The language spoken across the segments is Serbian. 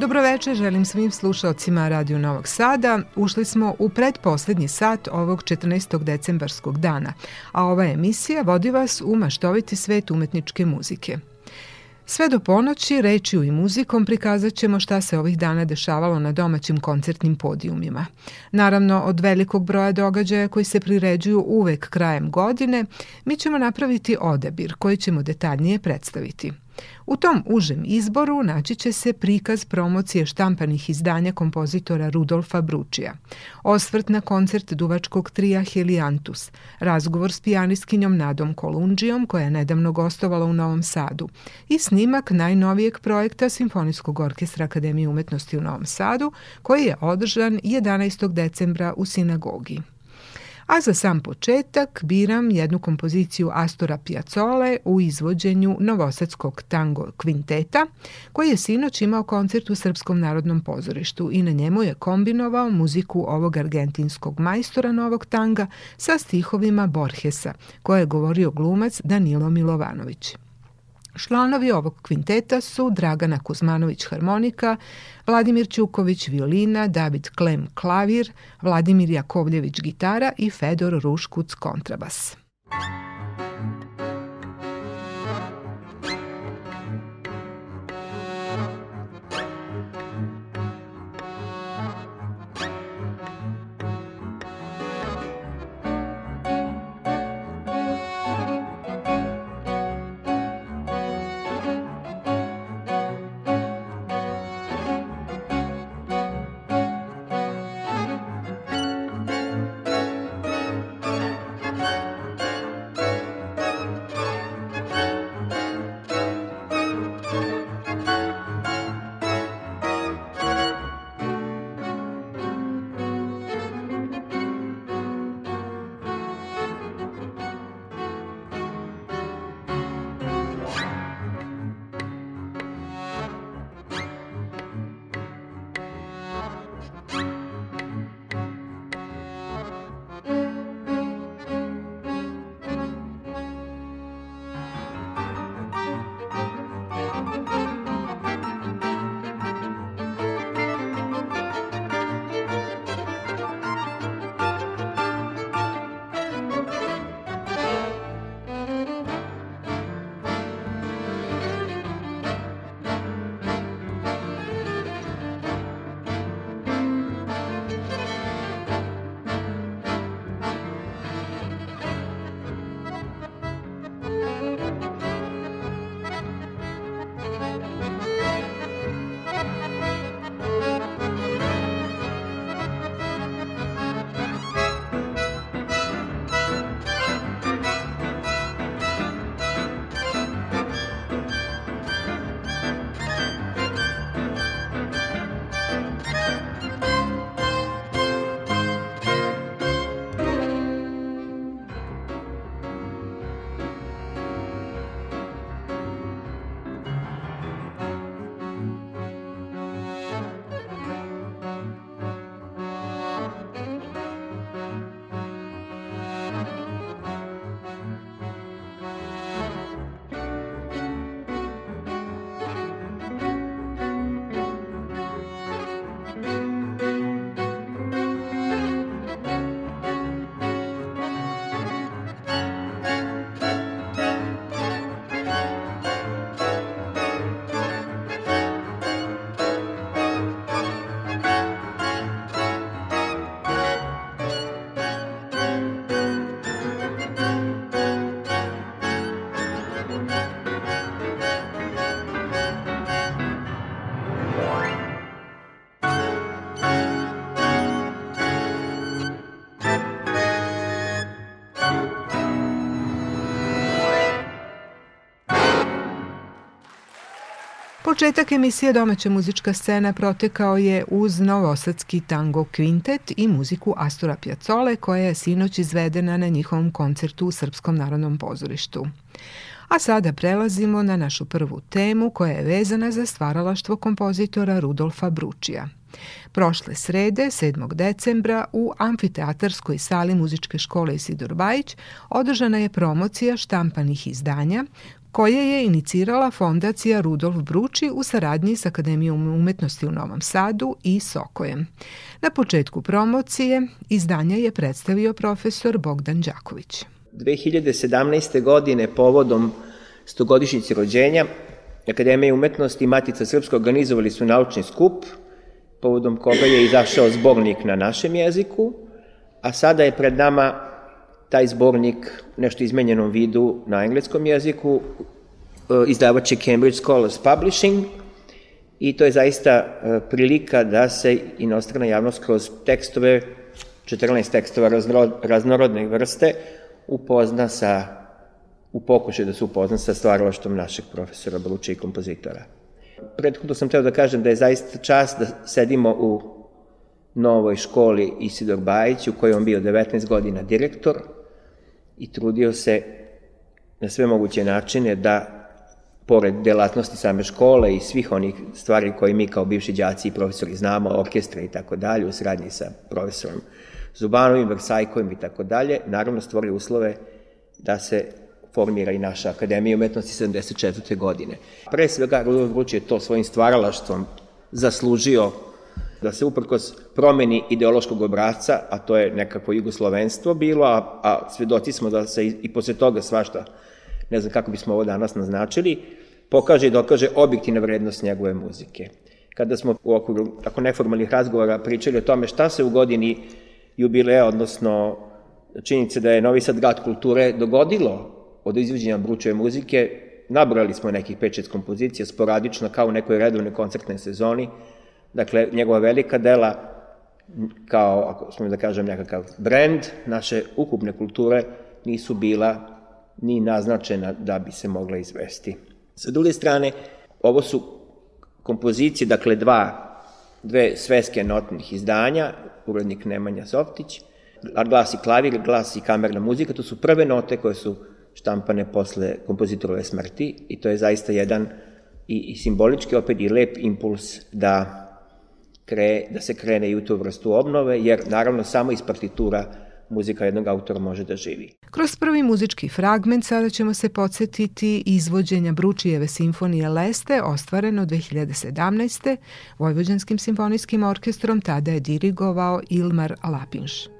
Dobroveče, želim svim slušalcima Radio Novog Sada. Ušli smo u predposlednji sat ovog 14. decembarskog dana, a ova emisija vodi vas u maštoviti svet umetničke muzike. Sve do ponoći rečiju i muzikom prikazat ćemo šta se ovih dana dešavalo na domaćim koncertnim podijumima. Naravno, od velikog broja događaja koji se priređuju uvek krajem godine, mi ćemo napraviti odabir koji ćemo detaljnije predstaviti – U tom užem izboru naći će se prikaz promocije štampanih izdanja kompozitora Rudolfa Bručija, osvrt na koncert duvačkog trija Heliantus, razgovor s pijanistkinjom Nadom Kolundžijom koja je nedavno gostovala u Novom Sadu i snimak najnovijeg projekta Simfonijskog orkestra Akademije umetnosti u Novom Sadu koji je održan 11. decembra u sinagogi. A za sam početak biram jednu kompoziciju Astora Piazzole u izvođenju Novosadskog tango kvinteta, koji je sinoć imao koncert u Srpskom narodnom pozorištu i na njemu je kombinovao muziku ovog argentinskog majstora novog tanga sa stihovima Borgesa, koje je govorio glumac Danilo Milovanović. Članovi ovog kvinteta su Dragana Kuzmanović harmonika, Vladimir Ćuković violina, David Klem klavir, Vladimir Jakovljević gitara i Fedor Ruškuc kontrabas. Početak emisije Domaća muzička scena protekao je uz novosadski tango kvintet i muziku Astora Pjacole koja je sinoć izvedena na njihovom koncertu u Srpskom narodnom pozorištu. A sada prelazimo na našu prvu temu koja je vezana za stvaralaštvo kompozitora Rudolfa Bručija. Prošle srede, 7. decembra, u amfiteatarskoj sali muzičke škole Isidor Bajić održana je promocija štampanih izdanja koje je inicirala fondacija Rudolf Bruči u saradnji s Akademijom umetnosti u Novom Sadu i Sokojem. Na početku promocije izdanja je predstavio profesor Bogdan Đaković. 2017. godine povodom stogodišnjice rođenja Akademija umetnosti i Matica Srpska organizovali su naučni skup povodom koga je izašao zbornik na našem jeziku, a sada je pred nama taj zbornik nešto izmenjenom vidu na engleskom jeziku, e, izdavač Cambridge Scholars Publishing i to je zaista e, prilika da se inostrana javnost kroz tekstove, 14 tekstova raznorodne vrste, upozna sa, u pokušaju da se upozna sa stvaralaštom našeg profesora Bruča i kompozitora. Prethodno sam teo da kažem da je zaista čast da sedimo u novoj školi Isidor Bajić, u kojoj on bio 19 godina direktor i trudio se na sve moguće načine da pored delatnosti same škole i svih onih stvari koje mi kao bivši đaci i profesori znamo, orkestra i tako dalje, u sradnji sa profesorom Zubanovim, Versajkovim i tako dalje, naravno stvori uslove da se formira i naša Akademija umetnosti 74. godine. Pre svega, Rudolf Gruć je to svojim stvaralaštvom zaslužio da se uprkos promeni ideološkog obrazca, a to je nekako jugoslovenstvo bilo, a, a svedoci smo da se i, i posle toga svašta, ne znam kako bismo ovo danas naznačili, pokaže i dokaže objektivna vrednost njegove muzike. Kada smo u okviru tako neformalnih razgovora pričali o tome šta se u godini jubileja, odnosno činjenice da je Novi Sad grad kulture dogodilo od izvođenja Bručeve muzike, nabrali smo nekih 5-6 kompozicija sporadično kao u nekoj redovnoj koncertnoj sezoni. Dakle, njegova velika dela kao, ako smo da kažem, nekakav brend naše ukupne kulture nisu bila ni naznačena da bi se mogla izvesti. Sa druge strane, ovo su kompozicije, dakle dva, dve sveske notnih izdanja, urednik Nemanja Softić, glas i klavir, glas i kamerna muzika, to su prve note koje su štampane posle kompozitorove smrti i to je zaista jedan i, i simbolički opet i lep impuls da, kre, da se krene i u tu vrstu obnove, jer naravno samo iz partitura muzika jednog autora može da živi. Kroz prvi muzički fragment sada ćemo se podsjetiti izvođenja Bručijeve simfonije Leste, ostvareno 2017. Vojvođanskim simfonijskim orkestrom, tada je dirigovao Ilmar Lapinš.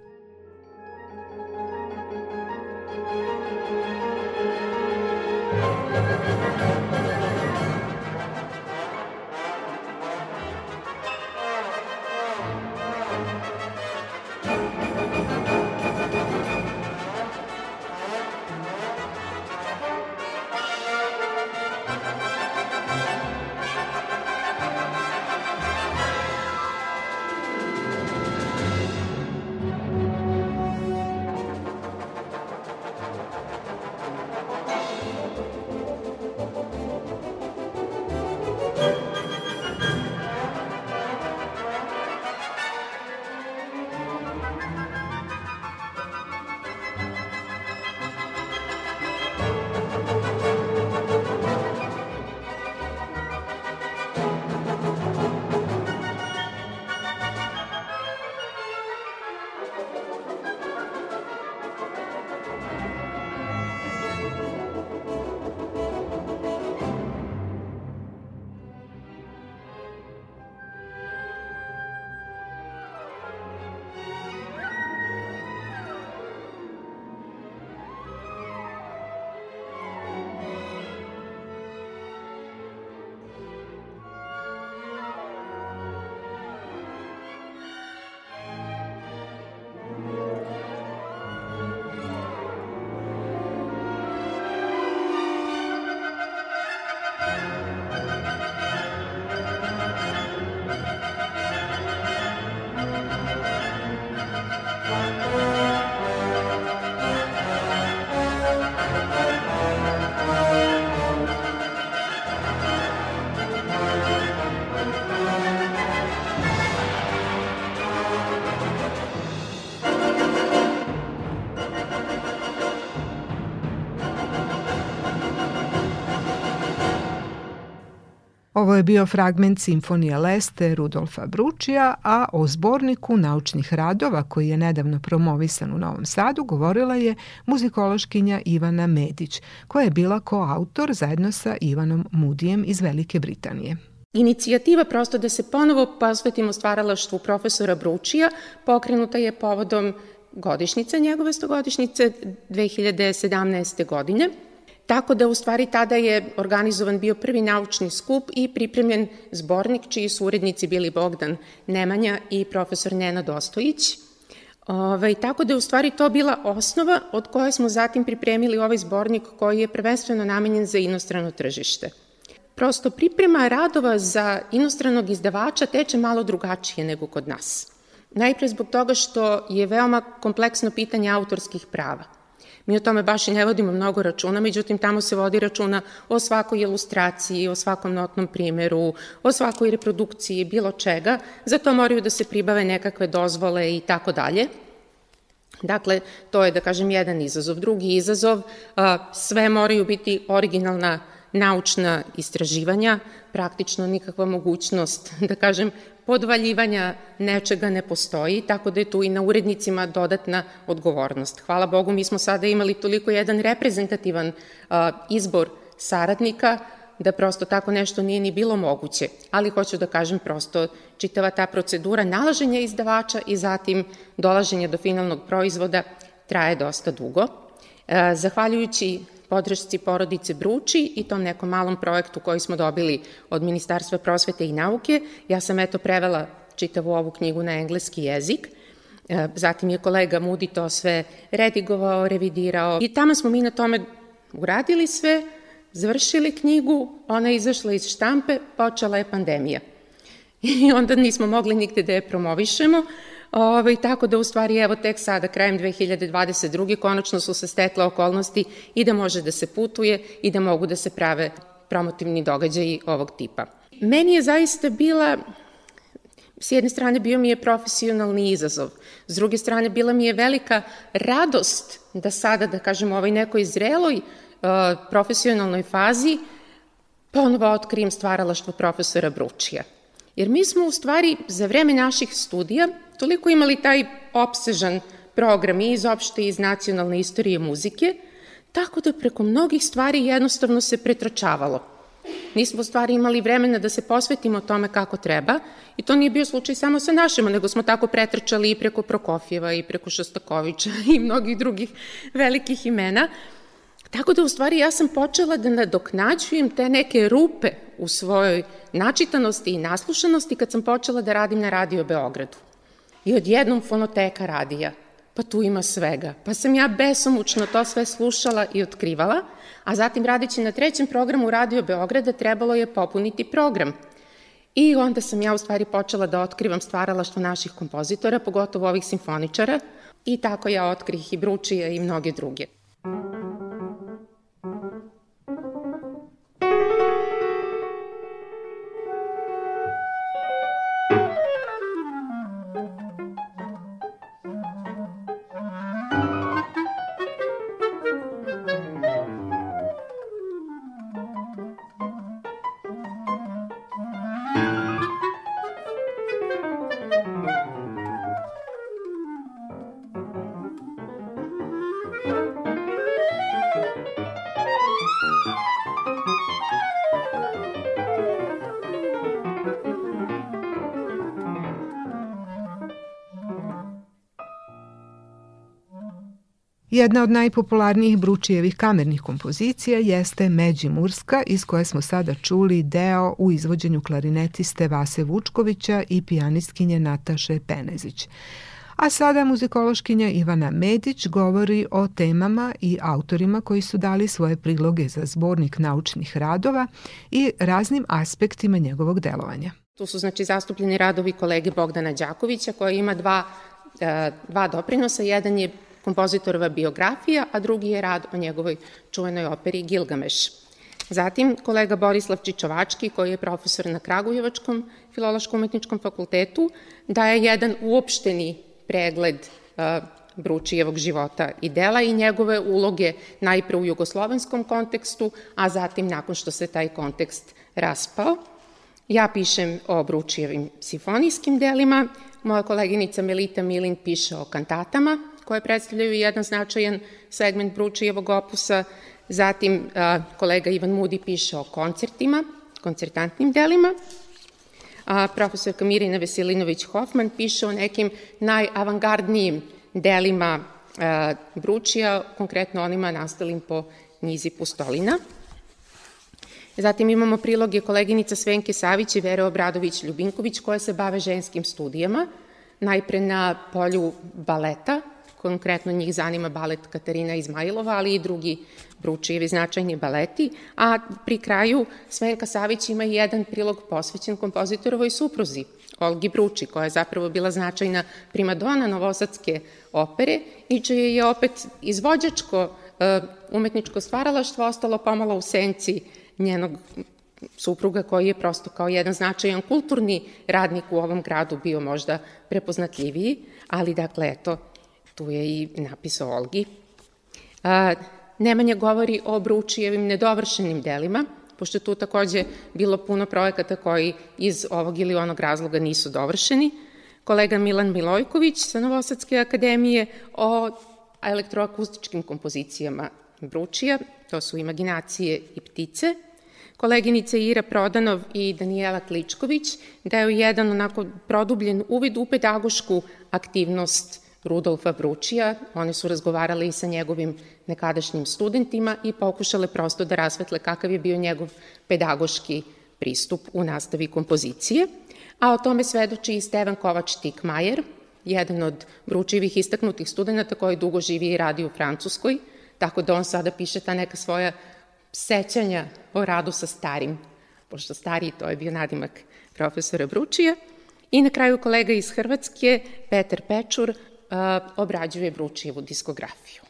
Ovo je bio fragment Simfonije Leste Rudolfa Bručija, a o zborniku naučnih radova koji je nedavno promovisan u Novom Sadu govorila je muzikološkinja Ivana Medić, koja je bila koautor zajedno sa Ivanom Mudijem iz Velike Britanije. Inicijativa prosto da se ponovo posvetimo stvaralaštvu profesora Bručija pokrenuta je povodom godišnjice njegove stogodišnjice 2017. godine. Tako da u stvari tada je organizovan bio prvi naučni skup i pripremljen zbornik čiji su urednici bili Bogdan Nemanja i profesor Nena Dostojić. Ovaj, tako da je u stvari to bila osnova od koje smo zatim pripremili ovaj zbornik koji je prvenstveno namenjen za inostrano tržište. Prosto priprema radova za inostranog izdavača teče malo drugačije nego kod nas. Najpre zbog toga što je veoma kompleksno pitanje autorskih prava. Mi o tome baš i ne vodimo mnogo računa, međutim tamo se vodi računa o svakoj ilustraciji, o svakom notnom primeru, o svakoj reprodukciji, bilo čega. Za to moraju da se pribave nekakve dozvole i tako dalje. Dakle, to je, da kažem, jedan izazov. Drugi izazov, sve moraju biti originalna naučna istraživanja, praktično nikakva mogućnost, da kažem, podvaljivanja nečega ne postoji, tako da je tu i na urednicima dodatna odgovornost. Hvala Bogu, mi smo sada imali toliko jedan reprezentativan a, izbor saradnika, da prosto tako nešto nije ni bilo moguće. Ali hoću da kažem prosto, čitava ta procedura nalaženja izdavača i zatim dolaženja do finalnog proizvoda traje dosta dugo. E, zahvaljujući podršci porodice Bruči i tom nekom malom projektu koji smo dobili od Ministarstva prosvete i nauke. Ja sam eto prevela čitavu ovu knjigu na engleski jezik. E, zatim je kolega Mudi to sve redigovao, revidirao i tamo smo mi na tome uradili sve, završili knjigu, ona je izašla iz štampe, počela je pandemija. I onda nismo mogli nigde da je promovišemo, Ove, tako da u stvari evo tek sada krajem 2022. konačno su se stekle okolnosti i da može da se putuje i da mogu da se prave promotivni događaji ovog tipa. Meni je zaista bila S jedne strane bio mi je profesionalni izazov, s druge strane bila mi je velika radost da sada, da kažem, ovoj nekoj zreloj uh, profesionalnoj fazi ponovo otkrijem stvaralaštvo profesora Bručija. Jer mi smo u stvari za vreme naših studija toliko imali taj opsežan program i iz opšte i iz nacionalne istorije muzike, tako da preko mnogih stvari jednostavno se pretračavalo. Nismo u stvari imali vremena da se posvetimo tome kako treba i to nije bio slučaj samo sa našima, nego smo tako pretrčali i preko Prokofjeva i preko Šostakovića i mnogih drugih velikih imena. Tako da u stvari ja sam počela da nadoknađujem te neke rupe u svojoj načitanosti i naslušanosti kad sam počela da radim na Radio Beogradu. I odjednom fonoteka radija. Pa tu ima svega. Pa sam ja besomučno to sve slušala i otkrivala, a zatim radići na trećem programu Radio Beograda trebalo je popuniti program. I onda sam ja u stvari počela da otkrivam stvaralaštvo naših kompozitora, pogotovo ovih simfoničara, i tako ja otkrih i Bručija i mnoge druge. Jedna od najpopularnijih Bručijevih kamernih kompozicija jeste Međimurska, iz koje smo sada čuli deo u izvođenju klarinetiste Vase Vučkovića i pijanistkinje Nataše Penezić. A sada muzikološkinja Ivana Medić govori o temama i autorima koji su dali svoje priloge za zbornik naučnih radova i raznim aspektima njegovog delovanja. Tu su znači zastupljeni radovi kolege Bogdana Đakovića koji ima dva, e, dva doprinosa. Jedan je kompozitorova biografija, a drugi je rad o njegovoj čuvenoj operi Gilgameš. Zatim, kolega Borislav Čičovački, koji je profesor na Kragujevačkom filološko-umetničkom fakultetu, daje jedan uopšteni pregled Bručijevog života i dela i njegove uloge najpre u jugoslovenskom kontekstu, a zatim nakon što se taj kontekst raspao. Ja pišem o Bručijevim sifonijskim delima, moja koleginica Melita Milin piše o kantatama, koje predstavljaju jedan značajan segment Bručijevog opusa, zatim a, kolega Ivan Mudi piše o koncertima, koncertantnim delima, a profesorka Mirina Veselinović-Hoffman piše o nekim najavangardnijim delima a, Bručija, konkretno onima nastalim po njizi Pustolina. Zatim imamo priloge koleginica Svenke Savić i Vere Obradović-Ljubinković koje se bave ženskim studijama, najpre na polju baleta, konkretno njih zanima balet Katarina Izmajlova, ali i drugi Bručijevi značajni baleti, a pri kraju Svenka Savić ima jedan prilog posvećen kompozitorovoj supruzi, Olgi Bruči, koja je zapravo bila značajna primadona novosadske opere i čije je opet izvođačko e, umetničko stvaralaštvo ostalo pomalo u senci njenog supruga koji je prosto kao jedan značajan kulturni radnik u ovom gradu bio možda prepoznatljiviji, ali dakle, eto, tu je i napis o Olgi. A, Nemanja govori o Bručijevim nedovršenim delima, pošto tu takođe bilo puno projekata koji iz ovog ili onog razloga nisu dovršeni. Kolega Milan Milojković sa Novosadske akademije o elektroakustičkim kompozicijama Bručija, to su Imaginacije i ptice. Koleginice Ira Prodanov i Danijela Kličković daju jedan onako produbljen uvid u pedagošku aktivnost Rudolfa Bručija. One su razgovarale i sa njegovim nekadašnjim studentima i pokušale prosto da rasvetle kakav je bio njegov pedagoški pristup u nastavi kompozicije. A o tome svedoči i Stevan Kovač Tikmajer, jedan od Bručijevih istaknutih studenta koji dugo živi i radi u Francuskoj, tako da on sada piše ta neka svoja sećanja o radu sa starim, pošto stariji to je bio nadimak profesora Bručija. I na kraju kolega iz Hrvatske, Petar Pečur, obrađuje Bručijevu diskografiju.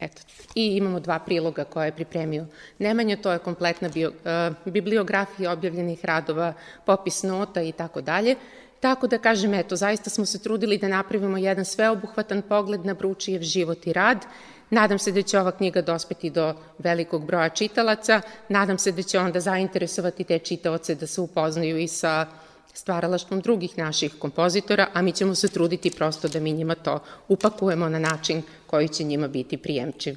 Eto, i imamo dva priloga koje je pripremio Nemanja, to je kompletna bio, uh, bibliografija objavljenih radova, popis nota i tako dalje. Tako da kažem, eto, zaista smo se trudili da napravimo jedan sveobuhvatan pogled na Bručijev život i rad. Nadam se da će ova knjiga dospeti do velikog broja čitalaca. Nadam se da će onda zainteresovati te čitaoce da se upoznaju i sa uh, stvaralaštvom drugih naših kompozitora, a mi ćemo se truditi prosto da mi njima to upakujemo na način koji će njima biti prijemčiv.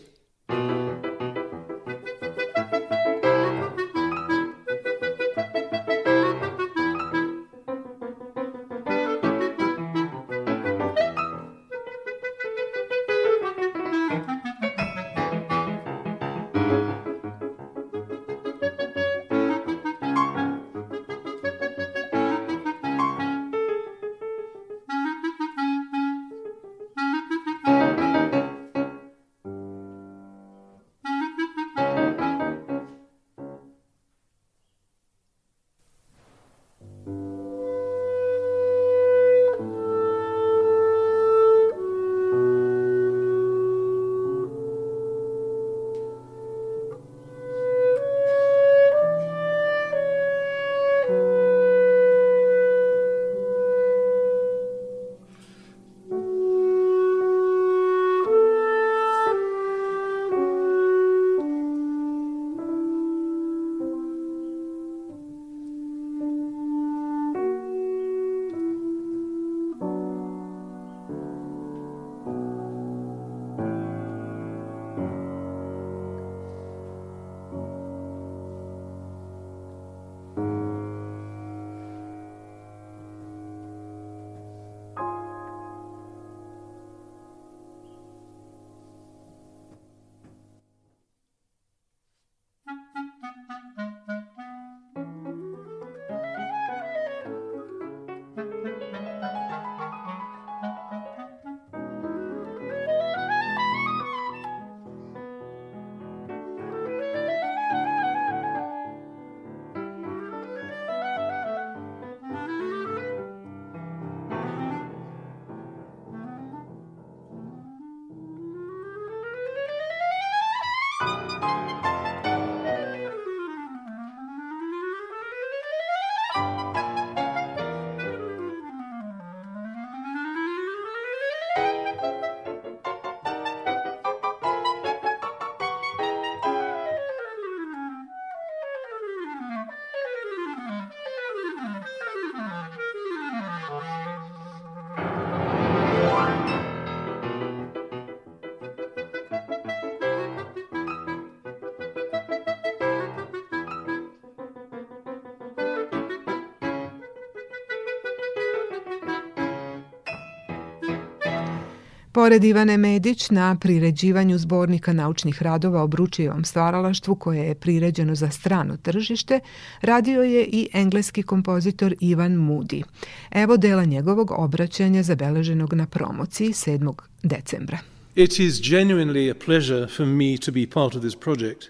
Pored Ivane Medić na priređivanju zbornika naučnih radova o Bručijevom stvaralaštvu koje je priređeno za strano tržište, radio je i engleski kompozitor Ivan Moody. Evo dela njegovog obraćanja zabeleženog na promociji 7. decembra. It is genuinely a pleasure for me to be part of this project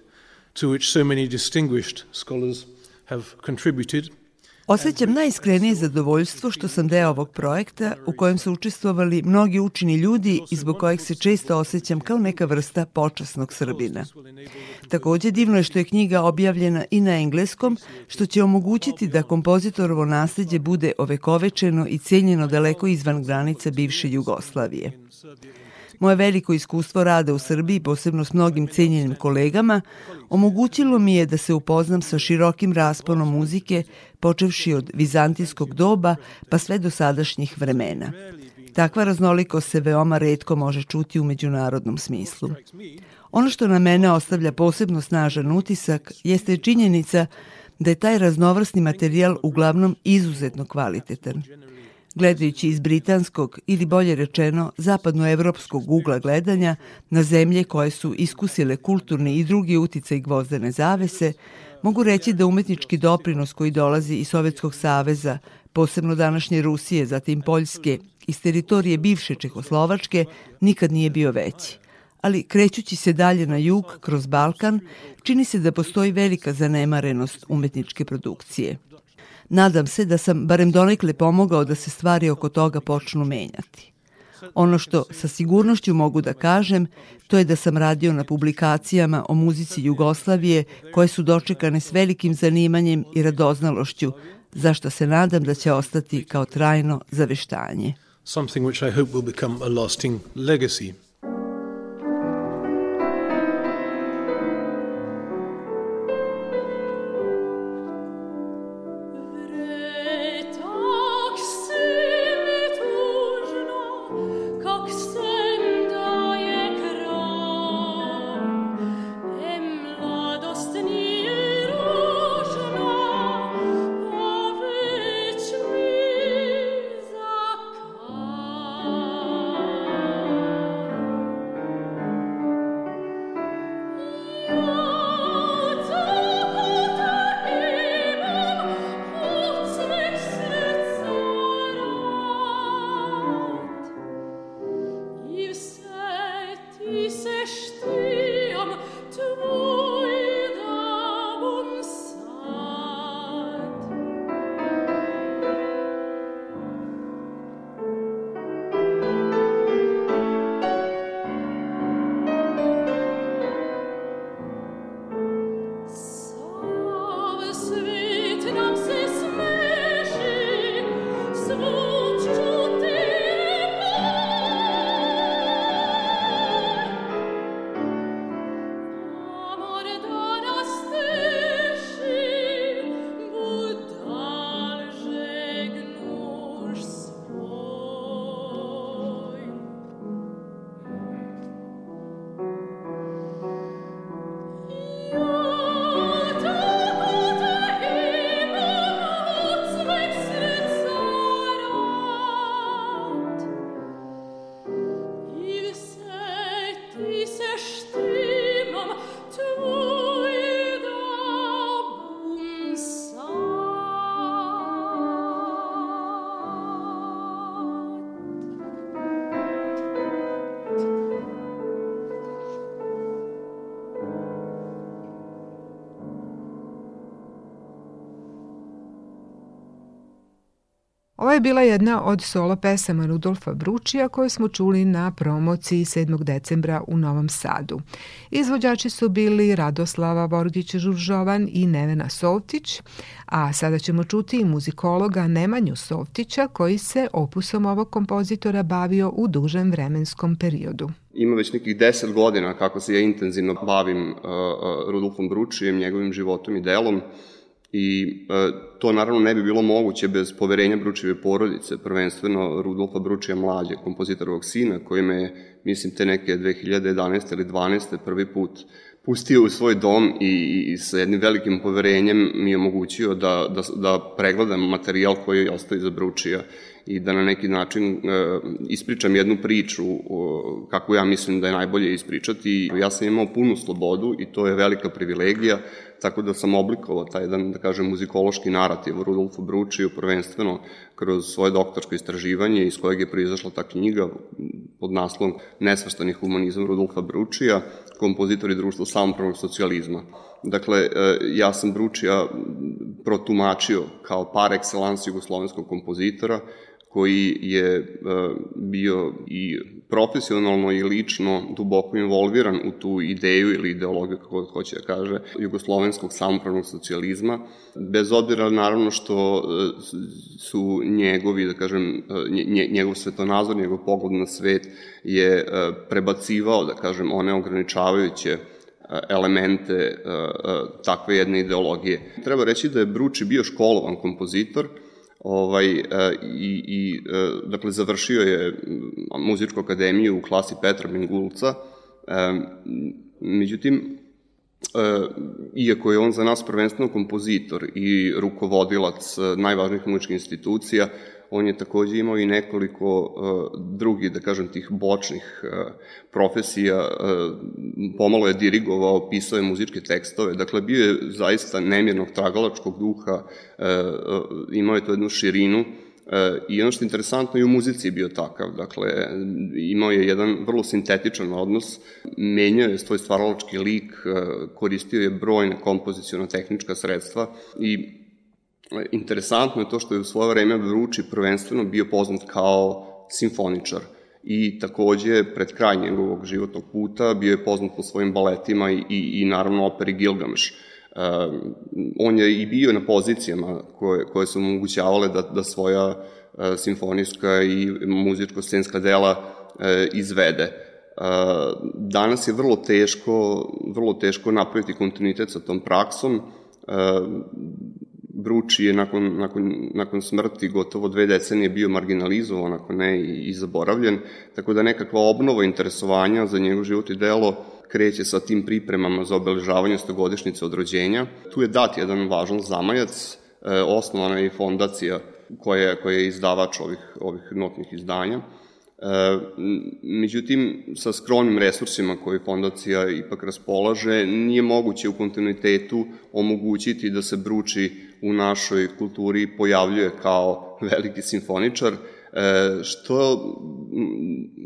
to which so many distinguished scholars have contributed Osećam najiskrenije zadovoljstvo što sam deo ovog projekta u kojem su učestvovali mnogi učini ljudi i zbog kojeg se često osjećam kao neka vrsta počasnog Srbina. Takođe divno je što je knjiga objavljena i na engleskom, što će omogućiti da kompozitorovo nasledđe bude ovekovečeno i cijenjeno daleko izvan granica bivše Jugoslavije. Moje veliko iskustvo rada u Srbiji, posebno s mnogim cenjenim kolegama, omogućilo mi je da se upoznam sa širokim rasponom muzike, počevši od vizantijskog doba pa sve do sadašnjih vremena. Takva raznolikost se veoma redko može čuti u međunarodnom smislu. Ono što na mene ostavlja posebno snažan utisak jeste činjenica da je taj raznovrsni materijal uglavnom izuzetno kvalitetan. Gledajući iz britanskog ili bolje rečeno zapadnoevropskog ugla gledanja na zemlje koje su iskusile kulturni i drugi uticaj gvozdene zavese, mogu reći da umetnički doprinos koji dolazi iz Sovjetskog saveza, posebno današnje Rusije, zatim Poljske, iz teritorije bivše Čehoslovačke, nikad nije bio veći ali krećući se dalje na jug, kroz Balkan, čini se da postoji velika zanemarenost umetničke produkcije. Nadam se da sam barem donekle pomogao da se stvari oko toga počnu menjati. Ono što sa sigurnošću mogu da kažem, to je da sam radio na publikacijama o muzici Jugoslavije koje su dočekane s velikim zanimanjem i radoznalošću, zašto se nadam da će ostati kao trajno zaveštanje. Something which I hope will become a lasting legacy. Bila jedna od solo pesama Rudolfa Bručija koje smo čuli na promociji 7. decembra u Novom Sadu. Izvođači su bili Radoslava Borgić-Žuržovan i Nevena Sovtić, a sada ćemo čuti i muzikologa Nemanju Sovtića koji se opusom ovog kompozitora bavio u dužem vremenskom periodu. Ima već nekih deset godina kako se ja intenzivno bavim uh, uh, Rudolfom Bručijem, njegovim životom i delom i e, to naravno ne bi bilo moguće bez poverenja Bručeve porodice, prvenstveno Rudolfa Bručija mlađe, kompozitorovog sina, koji me, mislim, te neke 2011. ili 12. prvi put pustio u svoj dom i, i sa jednim velikim poverenjem mi je omogućio da, da, da pregledam materijal koji je ostao iza Bručija i da na neki način e, ispričam jednu priču o, kako ja mislim da je najbolje ispričati. Ja sam imao punu slobodu i to je velika privilegija, tako da sam oblikovao taj jedan, da kažem, muzikološki narativ Rudolfu Bručiju, prvenstveno kroz svoje doktorsko istraživanje iz kojeg je proizašla ta knjiga pod naslovom Nesvrstani humanizam Rudolfa Bručija, kompozitor i društvo samopravnog socijalizma. Dakle, e, ja sam Bručija protumačio kao par excellence jugoslovenskog kompozitora, koji je e, bio i profesionalno i lično duboko involviran u tu ideju ili ideologiju, kako hoće da kaže, jugoslovenskog samopravnog socijalizma, bez obzira naravno što e, su njegovi, da kažem, e, njegov svetonazor, njegov pogled na svet je prebacivao, da kažem, one ograničavajuće elemente takve jedne ideologije. Treba reći da je Bruči bio školovan kompozitor, ovaj, e, i, i e, dakle, završio je muzičku akademiju u klasi Petra Mingulca, e, međutim, iako je on za nas prvenstveno kompozitor i rukovodilac najvažnijih muzičkih institucija, on je takođe imao i nekoliko uh, drugih, da kažem, tih bočnih uh, profesija, uh, pomalo je dirigovao, pisao je muzičke tekstove, dakle bio je zaista nemirnog tragalačkog duha, uh, uh, imao je to jednu širinu, E, I ono što je interesantno i u muzici je bio takav, dakle, imao je jedan vrlo sintetičan odnos, menjao je svoj stvaralački lik, koristio je brojne kompoziciono-tehnička sredstva i Interesantno je to što je u svoje vreme Vruči prvenstveno bio poznat kao simfoničar i takođe pred kraj njegovog životnog puta bio je poznat po svojim baletima i, i, i naravno operi Gilgamesh. Uh, on je i bio na pozicijama koje, koje su omogućavale da, da svoja uh, simfonijska i muzičko-scenska dela uh, izvede. Uh, danas je vrlo teško, vrlo teško napraviti kontinuitet sa tom praksom. Uh, Bruči je nakon, nakon, nakon smrti gotovo dve decenije bio marginalizovan, ako ne i, i zaboravljen, tako da nekakva obnova interesovanja za njegov život i delo kreće sa tim pripremama za obeležavanje stogodišnjice od rođenja. Tu je dat jedan važan zamajac, e, osnovana je i fondacija koja, koja je izdavač ovih, ovih notnih izdanja. E, međutim, sa skromnim resursima koje fondacija ipak raspolaže, nije moguće u kontinuitetu omogućiti da se Bruči u našoj kulturi pojavljuje kao veliki simfoničar, e, što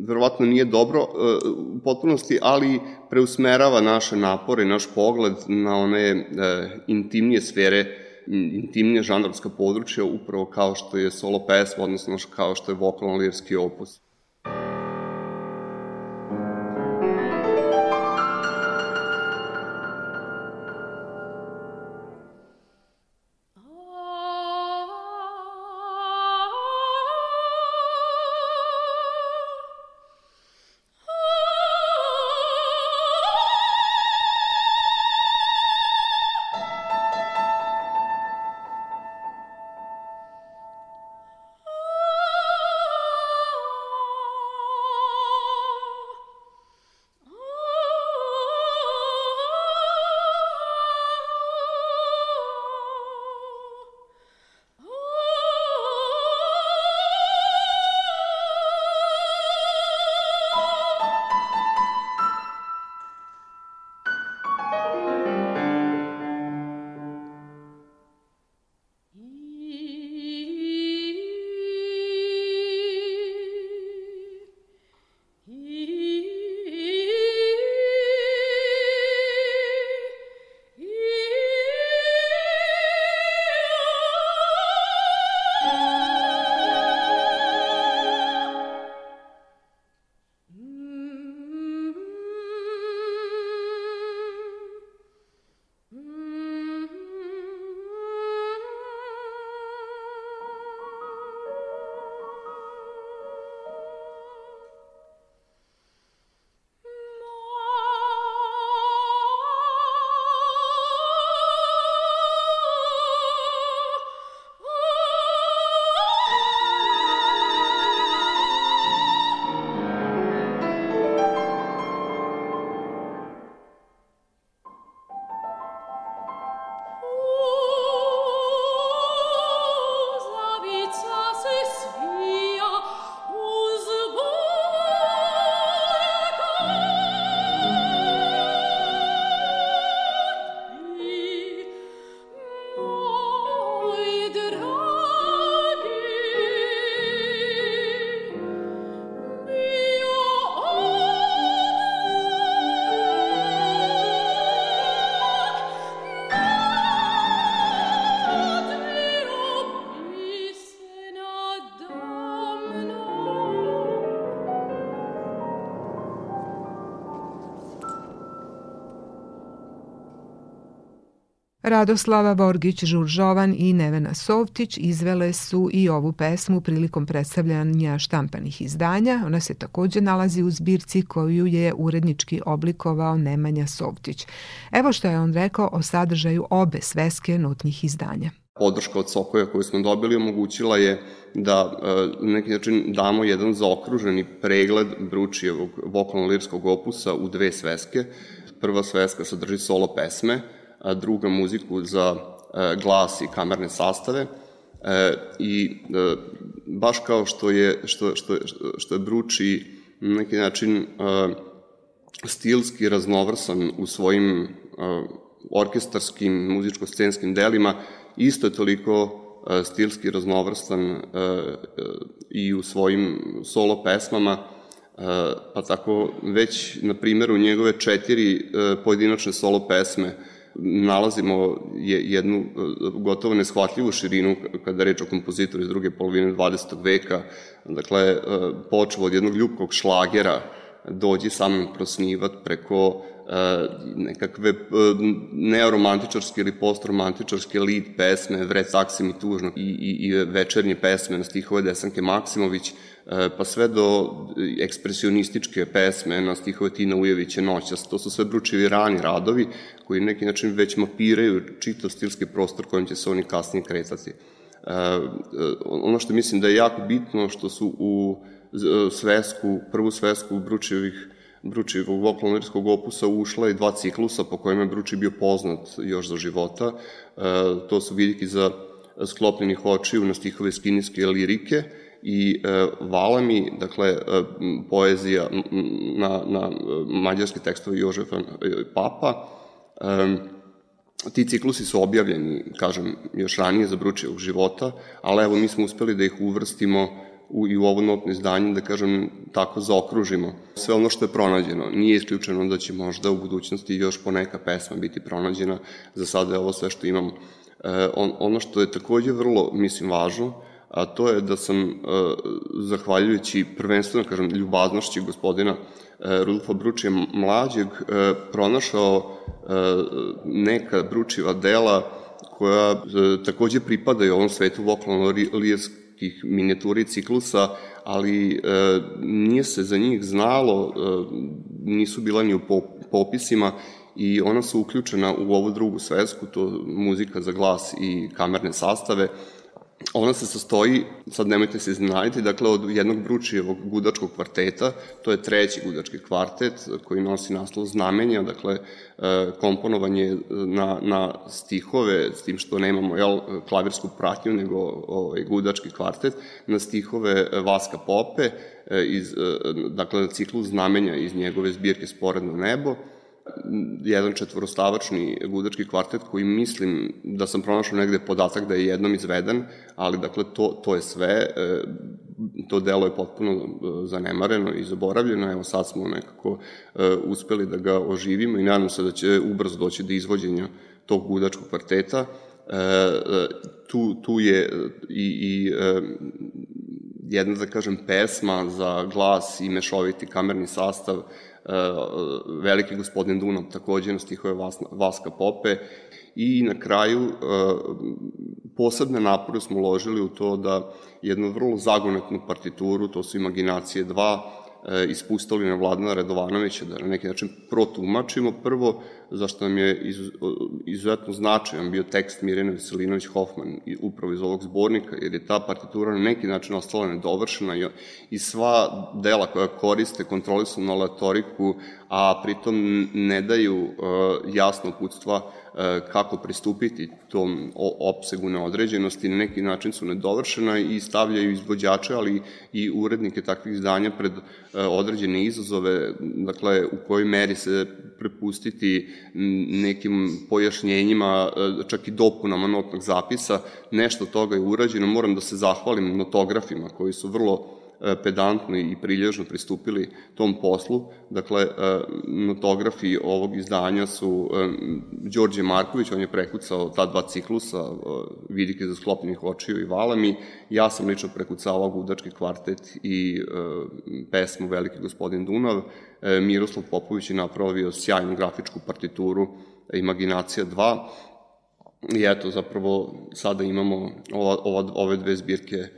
verovatno nije dobro e, u potpunosti, ali preusmerava naše napore, naš pogled na one intimnije sfere intimnije žanrovska područja, upravo kao što je solo pesma, odnosno kao što je vokalno-lirski opus. Radoslava Borgić Žuržovan i Nevena Sovtić izvele su i ovu pesmu prilikom predstavljanja štampanih izdanja. Ona se takođe nalazi u zbirci koju je urednički oblikovao Nemanja Sovtić. Evo što je on rekao o sadržaju obe sveske notnih izdanja. Podrška od Sokoja koju smo dobili omogućila je da e, na neki način damo jedan zaokruženi pregled Bručijevog vokalno-lirskog opusa u dve sveske. Prva sveska sadrži solo pesme, druga muziku za e, glas i kamerne sastave. E, i e, baš kao što je, što, što, što je Bruči na neki način stilski raznovrsan u svojim orkestarskim, muzičko-scenskim delima, isto je toliko stilski raznovrstan i u svojim solo pesmama, pa tako već na primjeru njegove četiri pojedinačne solo pesme nalazimo jednu e, gotovo neshvatljivu širinu kada reč o kompozitoru iz druge polovine 20. veka, dakle, e, počeo od jednog ljubkog šlagera, dođi samim prosnivat preko e, nekakve neoromantičarske ili postromantičarske lead pesme, Vre taksi mi tužno i, i, i večernje pesme na stihove Desanke Maksimović, E, pa sve do ekspresionističke pesme na stihove Tina Ujevića Noćas. To su sve Bručevi rani radovi koji na neki način već mapiraju čitav stilski prostor kojim će se oni kasnije kretati. E, e, ono što mislim da je jako bitno što su u svesku, prvu svesku Bručevih Bručivog vokalno opusa ušla i dva ciklusa po kojima je Bruči bio poznat još za života. to su vidiki za sklopljenih očiju na stihove skinijske lirike i e, Valami, dakle, e, poezija na, na e, mađarski tekstovi Jožefa e, Papa, e, ti ciklusi su objavljeni, kažem, još ranije za Bručevog života, ali evo mi smo uspeli da ih uvrstimo u, i u ovo notno izdanje, da kažem, tako zaokružimo sve ono što je pronađeno. Nije isključeno da će možda u budućnosti još poneka pesma biti pronađena, za sada je ovo sve što imamo. E, on, ono što je takođe vrlo, mislim, važno, a to je da sam, e, zahvaljujući prvenstveno, kažem, ljubaznošći gospodina e, Rudolfa Bručija mlađeg, e, pronašao neka Bručiva dela koja takođe pripadaju ovom svetu vokalno-lijerskih minijaturi ciklusa, ali nije se za njih znalo, nisu bila ni u popisima i ona su uključena u ovu drugu svesku, to muzika za glas i kamerne sastave, Ona se sastoji, sad nemojte se iznenaditi, dakle od jednog Bručijevog gudačkog kvarteta, to je treći gudački kvartet koji nosi naslov znamenja, dakle e, komponovanje na, na stihove, s tim što nemamo jel, klavirsku pratnju, nego ovaj, gudački kvartet, na stihove Vaska Pope, e, iz, e, dakle ciklu znamenja iz njegove zbirke Sporedno nebo, jedan četvorostavačni gudački kvartet koji mislim da sam pronašao negde podatak da je jednom izveden, ali dakle to, to je sve, e, to delo je potpuno e, zanemareno i zaboravljeno, evo sad smo nekako e, uspeli da ga oživimo i nadam se da će ubrzo doći do izvođenja tog gudačkog kvarteta. Tu, tu je i, i jedna, da kažem, pesma za glas i mešoviti kamerni sastav E, veliki gospodin Dunav takođe na stihove Vaska Pope. I na kraju e, posebne napore smo uložili u to da jednu vrlo zagonetnu partituru, to su Imaginacije 2, e, ispustali na Vladana Redovanovića da na neki način protumačimo. Prvo zašto nam je iz, izuzetno značajan bio tekst Mirjana Veselinović Hoffman upravo iz ovog zbornika, jer je ta partitura na neki način ostala nedovršena i, i sva dela koja koriste kontrolisanu aleatoriku, a pritom ne daju uh, jasno uputstva E, kako pristupiti tom opsegu neodređenosti, na neki način su nedovršena i stavljaju izvođače, ali i urednike takvih izdanja pred e, određene izazove, dakle, u kojoj meri se prepustiti nekim pojašnjenjima, e, čak i dopunama notnog zapisa, nešto toga je urađeno. Moram da se zahvalim notografima koji su vrlo E, pedantno i prilježno pristupili tom poslu. Dakle, e, notografi ovog izdanja su e, Đorđe Marković, on je prekucao ta dva ciklusa, vidike za sklopljenih očiju i valami. Ja sam lično prekucavao Gudački kvartet i pesmu Veliki gospodin Dunav. Miroslav Popović je napravio sjajnu grafičku partituru Imaginacija 2 I eto, zapravo sada imamo ova, ova, ove dve zbirke e,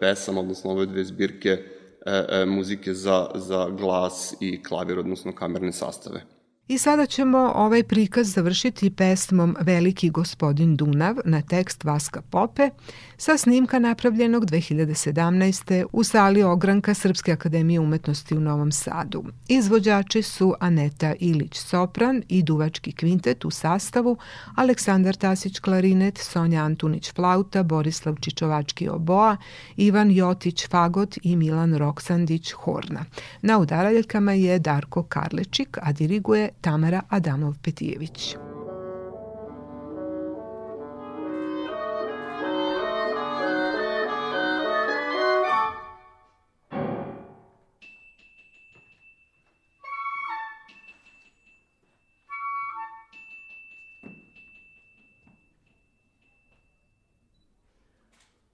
pesama, odnosno ove dve zbirke e, e, muzike za, za glas i klavir, odnosno kamerne sastave. I sada ćemo ovaj prikaz završiti pesmom Veliki gospodin Dunav na tekst Vaska Pope sa snimka napravljenog 2017. u sali ogranka Srpske akademije umetnosti u Novom Sadu. Izvođači su Aneta Ilić Sopran i duvački kvintet u sastavu Aleksandar Tasić klarinet, Sonja Antunić flauta, Borislav Čičovački oboa, Ivan Jotić fagot i Milan Roksandić horna. Na udaraljkama je Darko Karlečik, a diriguje Tamara Adamov-Petijević.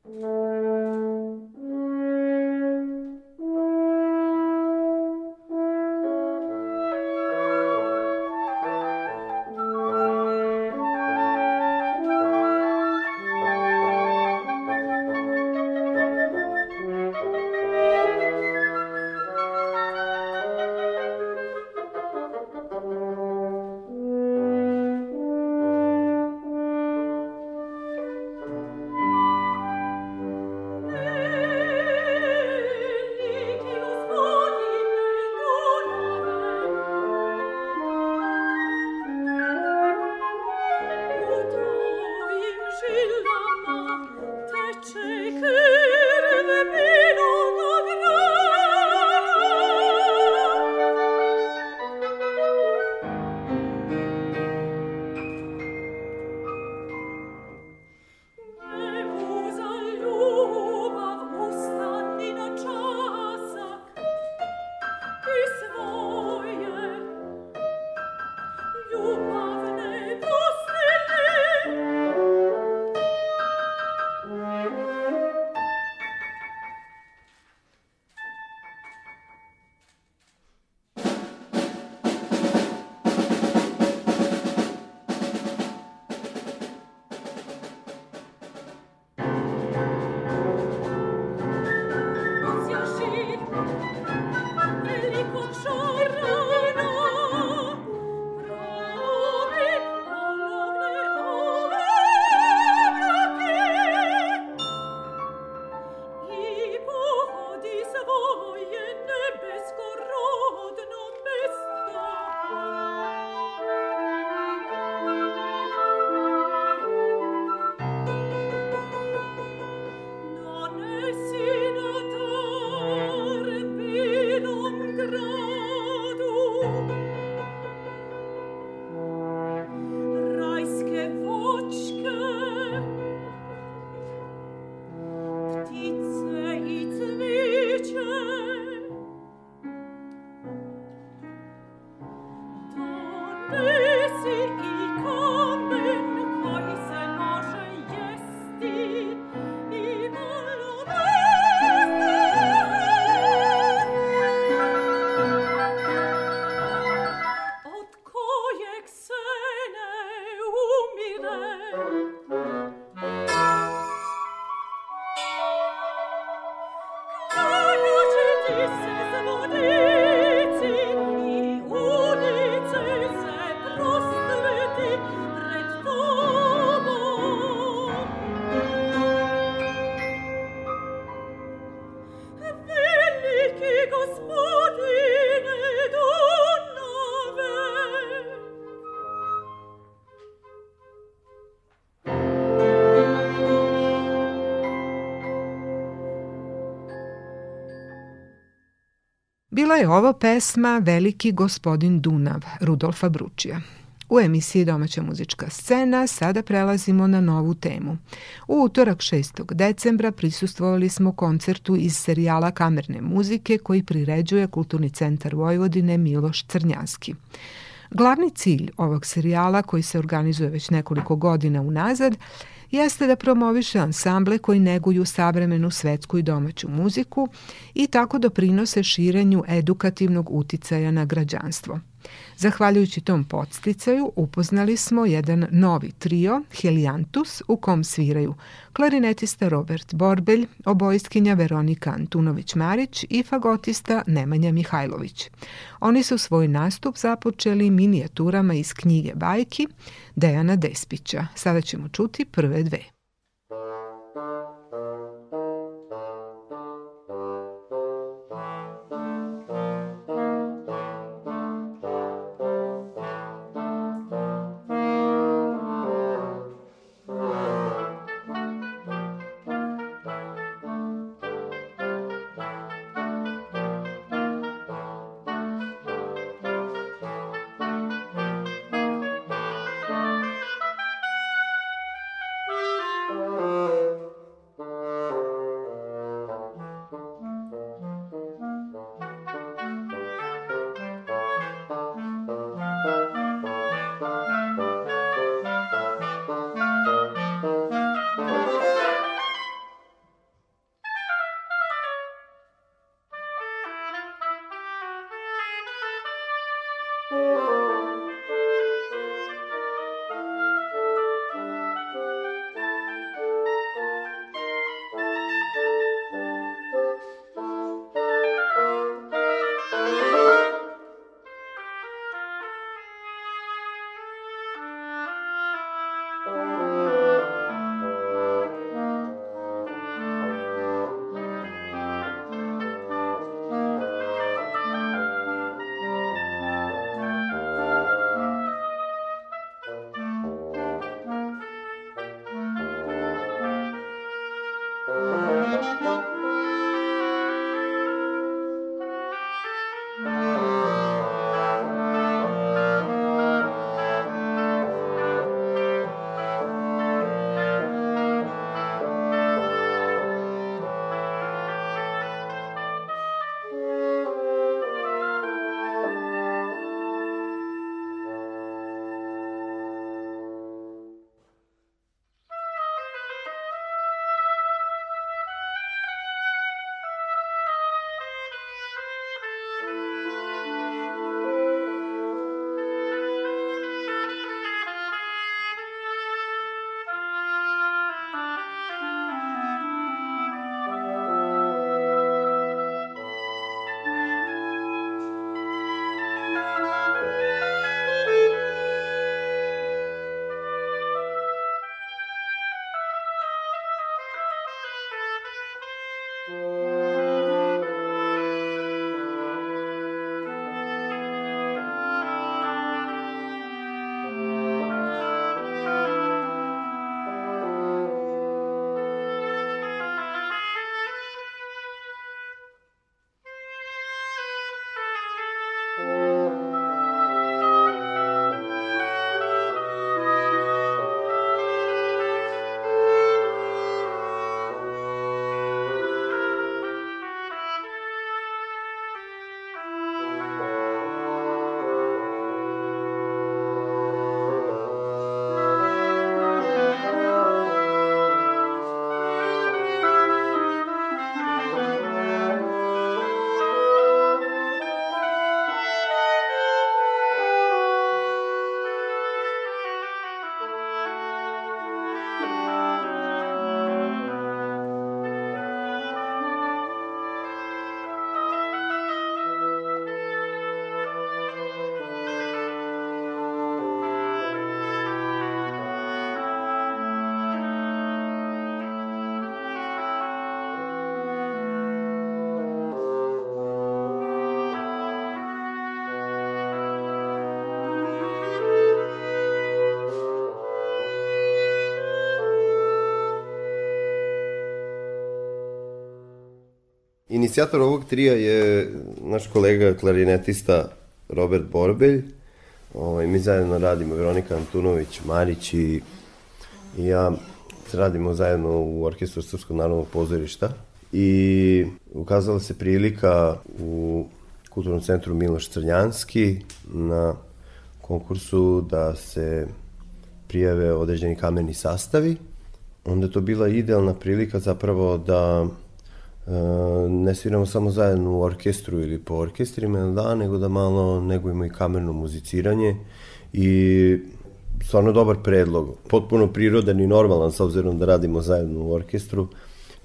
Bila je ovo pesma Veliki gospodin Dunav, Rudolfa Bručija. U emisiji Domaća muzička scena sada prelazimo na novu temu. U utorak 6. decembra prisustvovali smo koncertu iz serijala kamerne muzike koji priređuje Kulturni centar Vojvodine Miloš Crnjanski. Glavni cilj ovog serijala koji se organizuje već nekoliko godina unazad jeste da promoviše ansamble koji neguju savremenu svetsku i domaću muziku i tako doprinose širenju edukativnog uticaja na građanstvo. Zahvaljujući tom podsticaju upoznali smo jedan novi trio, Heliantus, u kom sviraju klarinetista Robert Borbelj, obojstkinja Veronika Antunović-Marić i fagotista Nemanja Mihajlović. Oni su svoj nastup započeli minijaturama iz knjige Bajki Dejana Despića. Sada ćemo čuti prve dve. Inicijator ovog trija je naš kolega klarinetista Robert Borbelj. Ovaj, mi zajedno radimo, Veronika Antunović, Marić i, i ja radimo zajedno u Orkestru Srpskog narodnog pozorišta i ukazala se prilika u Kulturnom centru Miloš Crnjanski na konkursu da se prijave određeni kameni sastavi. Onda je to bila idealna prilika zapravo da ne sviramo samo zajedno u orkestru ili po orkestrima dan, nego da malo negujemo i kamerno muziciranje i stvarno dobar predlog, potpuno prirodan i normalan s obzirom da radimo zajedno u orkestru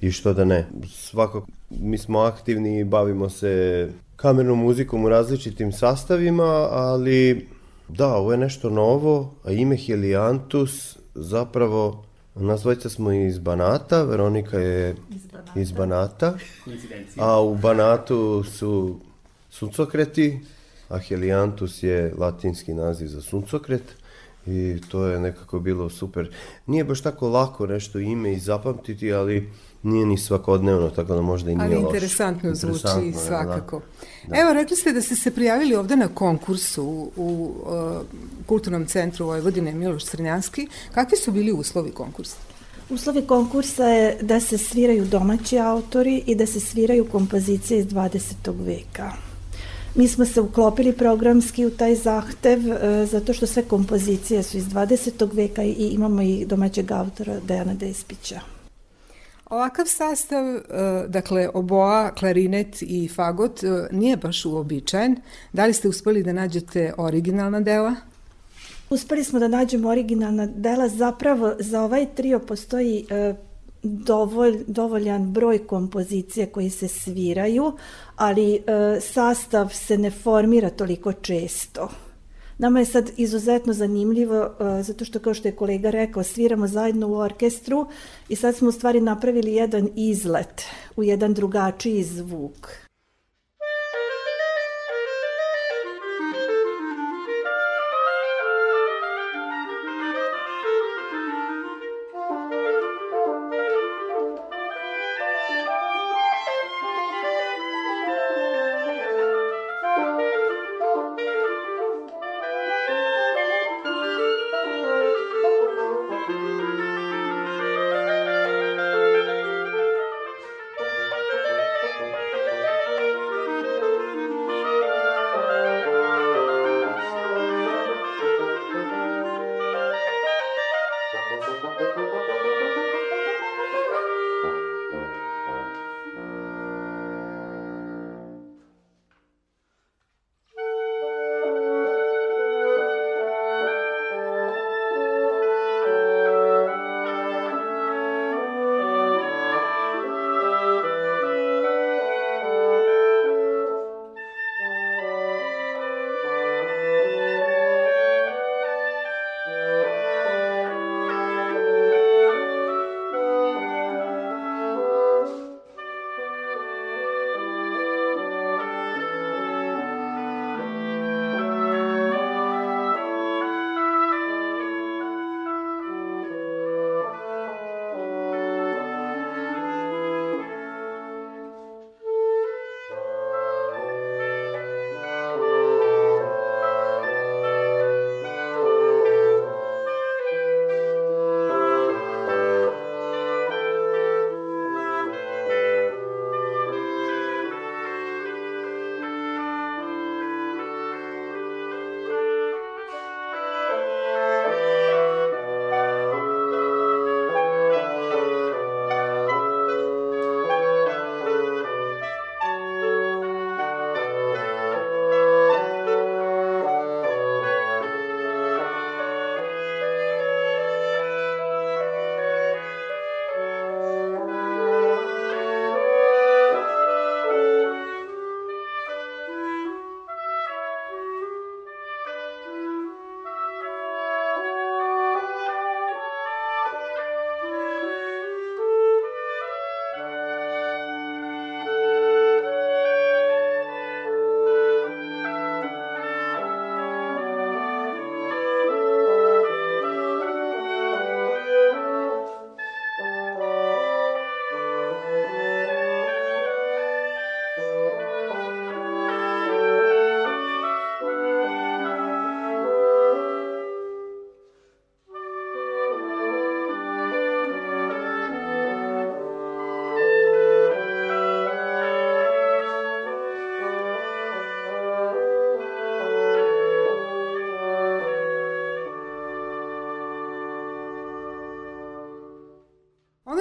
i što da ne. Svakako mi smo aktivni i bavimo se kamernom muzikom u različitim sastavima, ali da, ovo je nešto novo, a ime Heliantus zapravo Nas dvojica smo iz Banata, Veronika je iz Banata a u Banatu su suncokreti, a Heliantus je latinski naziv za suncokret i to je nekako bilo super. Nije baš tako lako nešto ime i zapamtiti, ali nije ni svakodnevno, tako da možda i nije Ali loš. interesantno zvuči interesantno, svakako. Da. Evo, rekli ste da ste se prijavili ovde na konkursu u, u uh, Kulturnom centru Vojvodine Miloš Srnjanski. Kakvi su bili uslovi konkursa? Uslovi konkursa je da se sviraju domaći autori i da se sviraju kompozicije iz 20. veka. Mi smo se uklopili programski u taj zahtev e, zato što sve kompozicije su iz 20. veka i imamo i domaćeg autora Dejana Despića. Ovakav sastav, e, dakle oboa, klarinet i fagot, e, nije baš uobičajen. Da li ste uspeli da nađete originalna dela? Uspeli smo da nađemo originalna dela. Zapravo za ovaj trio postoji e, dovolj, dovoljan broj kompozicije koji se sviraju, ali e, sastav se ne formira toliko često. Nama je sad izuzetno zanimljivo, uh, zato što kao što je kolega rekao, sviramo zajedno u orkestru i sad smo u stvari napravili jedan izlet u jedan drugačiji zvuk.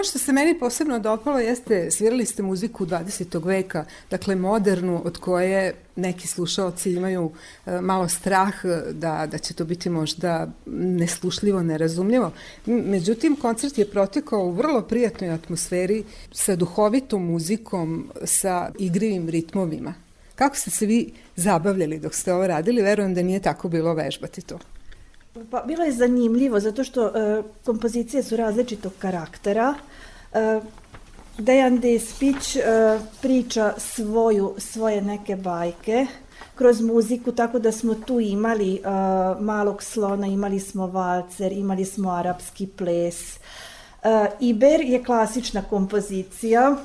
Ono što se meni posebno dopalo jeste, svirali ste muziku 20. veka, dakle modernu, od koje neki slušalci imaju e, malo strah da, da će to biti možda neslušljivo, nerazumljivo. Međutim, koncert je protekao u vrlo prijatnoj atmosferi sa duhovitom muzikom, sa igrivim ritmovima. Kako ste se vi zabavljali dok ste ovo radili? Verujem da nije tako bilo vežbati to. Pa, bilo je zanimljivo zato što e, kompozicije su različitog karaktera. E, Dejan Despić e, priča svoju, svoje neke bajke kroz muziku, tako da smo tu imali e, malog slona, imali smo valcer, imali smo arapski ples. E, Iber je klasična kompozicija,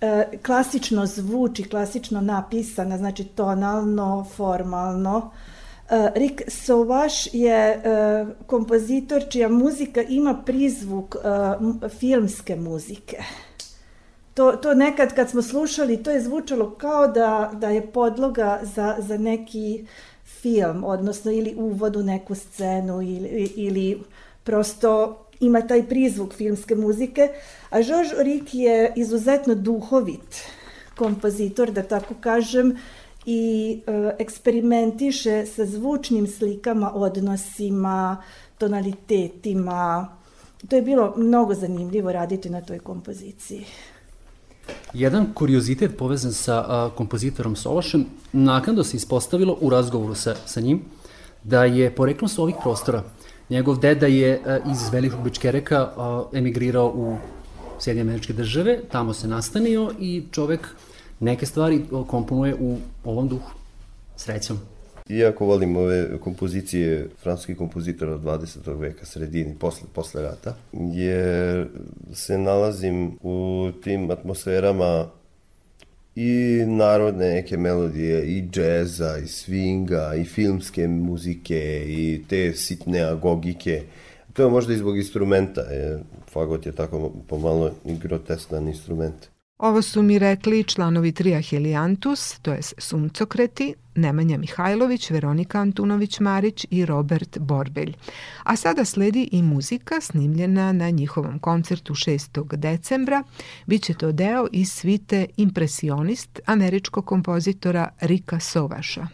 e, klasično zvuči, klasično napisana, znači tonalno, formalno. E, Rik Sovaš je e, kompozitor čija muzika ima prizvuk e, filmske muzike. To, to nekad kad smo slušali, to je zvučalo kao da, da je podloga za, za neki film, odnosno ili uvod u neku scenu ili, ili prosto ima taj prizvuk filmske muzike, a Georges Rik je izuzetno duhovit kompozitor, da tako kažem, i e, eksperimentiše sa zvučnim slikama, odnosima, tonalitetima. To je bilo mnogo zanimljivo raditi na toj kompoziciji. Jedan kuriozitet povezan sa a, kompozitorom Sološem, naknadno se ispostavilo u razgovoru sa, sa njim da je poreklom sa ovih prostora. Njegov deda je a, iz Velikog Bičkereka a, emigrirao u Sjedinje američke države, tamo se nastanio i čovek neke stvari komponuje u ovom duhu. Srećom. Iako volim ove kompozicije francuskih kompozitora od 20. veka, sredini, posle, posle rata, jer se nalazim u tim atmosferama i narodne neke melodije, i džeza, i swinga, i filmske muzike, i te sitne agogike. To je možda i zbog instrumenta, je, fagot je tako pomalo i grotesnan instrument. Ovo su mi rekli članovi trija Heliantus, to je Suncokreti, Nemanja Mihajlović, Veronika Antunović-Marić i Robert Borbelj. A sada sledi i muzika snimljena na njihovom koncertu 6. decembra. Biće to deo iz svite Impresionist američkog kompozitora Rika Sovaša.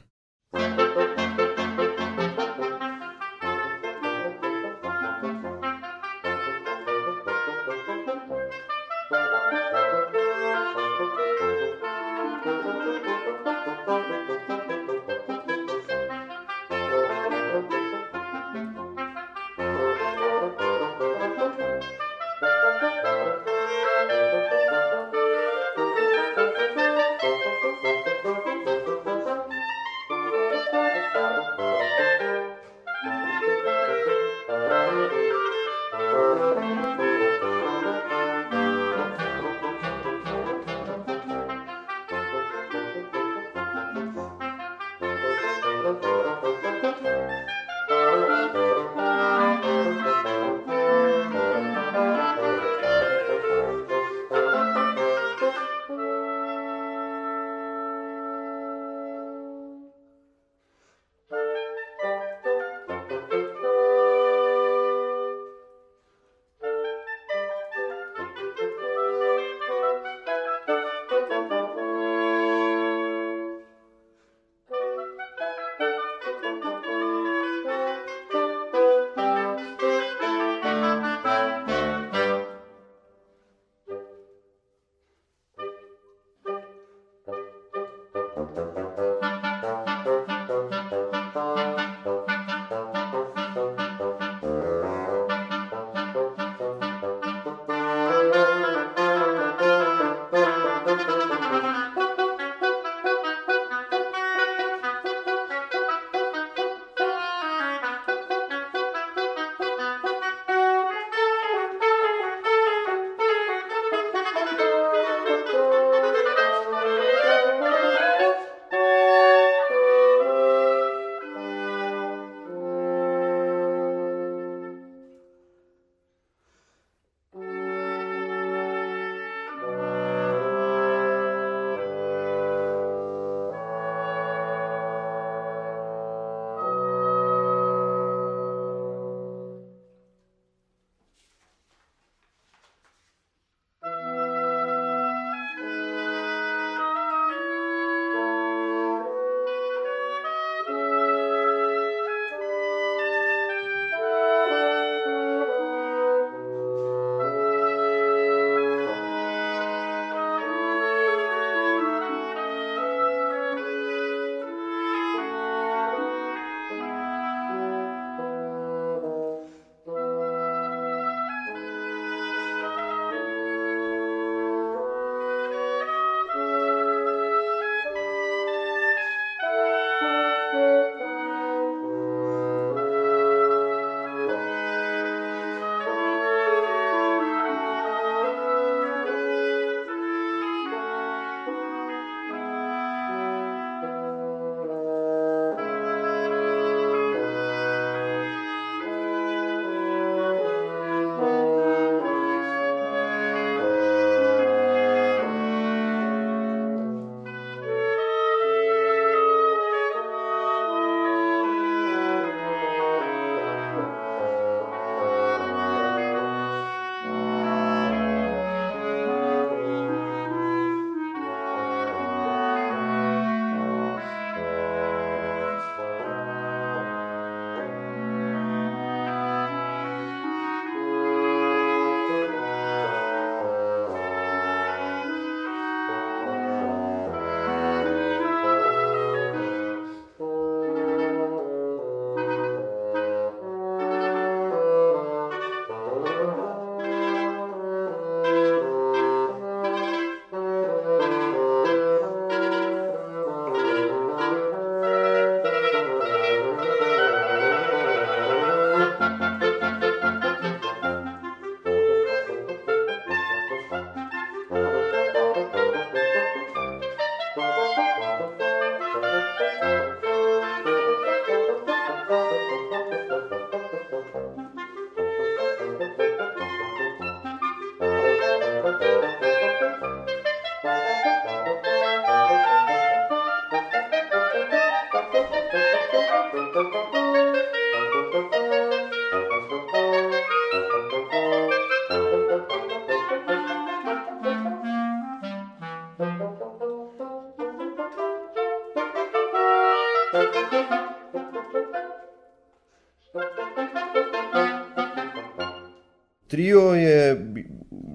Trio je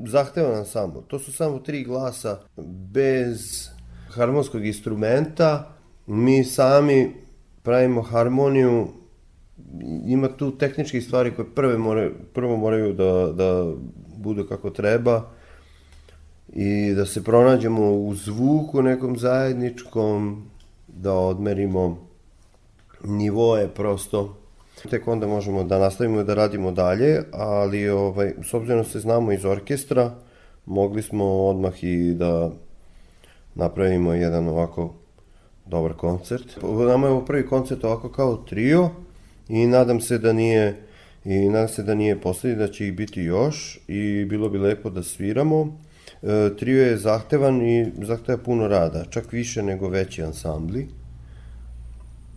zahtevan ansambl. To su samo tri glasa bez harmonskog instrumenta. Mi sami pravimo harmoniju ima tu tehničke stvari koje prve more, prvo moraju da, da budu kako treba i da se pronađemo u zvuku nekom zajedničkom, da odmerimo nivoje prosto. Tek onda možemo da nastavimo da radimo dalje, ali ovaj, s obzirom da se znamo iz orkestra, mogli smo odmah i da napravimo jedan ovako dobar koncert. Nama je ovo prvi koncert ovako kao trio i nadam se da nije i nadam se da nije poslednji, da će ih biti još i bilo bi lepo da sviramo. E, trio je zahtevan i zahteva puno rada, čak više nego veći ansambli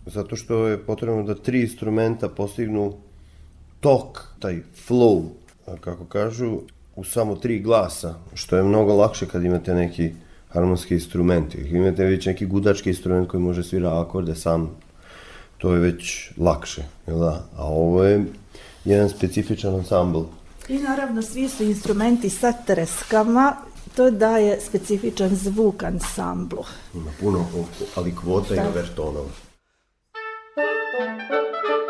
zato što je potrebno da tri instrumenta postignu tok, taj flow, kako kažu, u samo tri glasa, što je mnogo lakše kad imate neki harmonski instrument. Imate već neki gudački instrument koji može svira akorde sam, to je već lakše, jel da? A ovo je jedan specifičan ansambl. I naravno svi su instrumenti sa treskama, to daje specifičan zvuk ansamblu. Ima puno ali kvota da. i overtonova. Čuli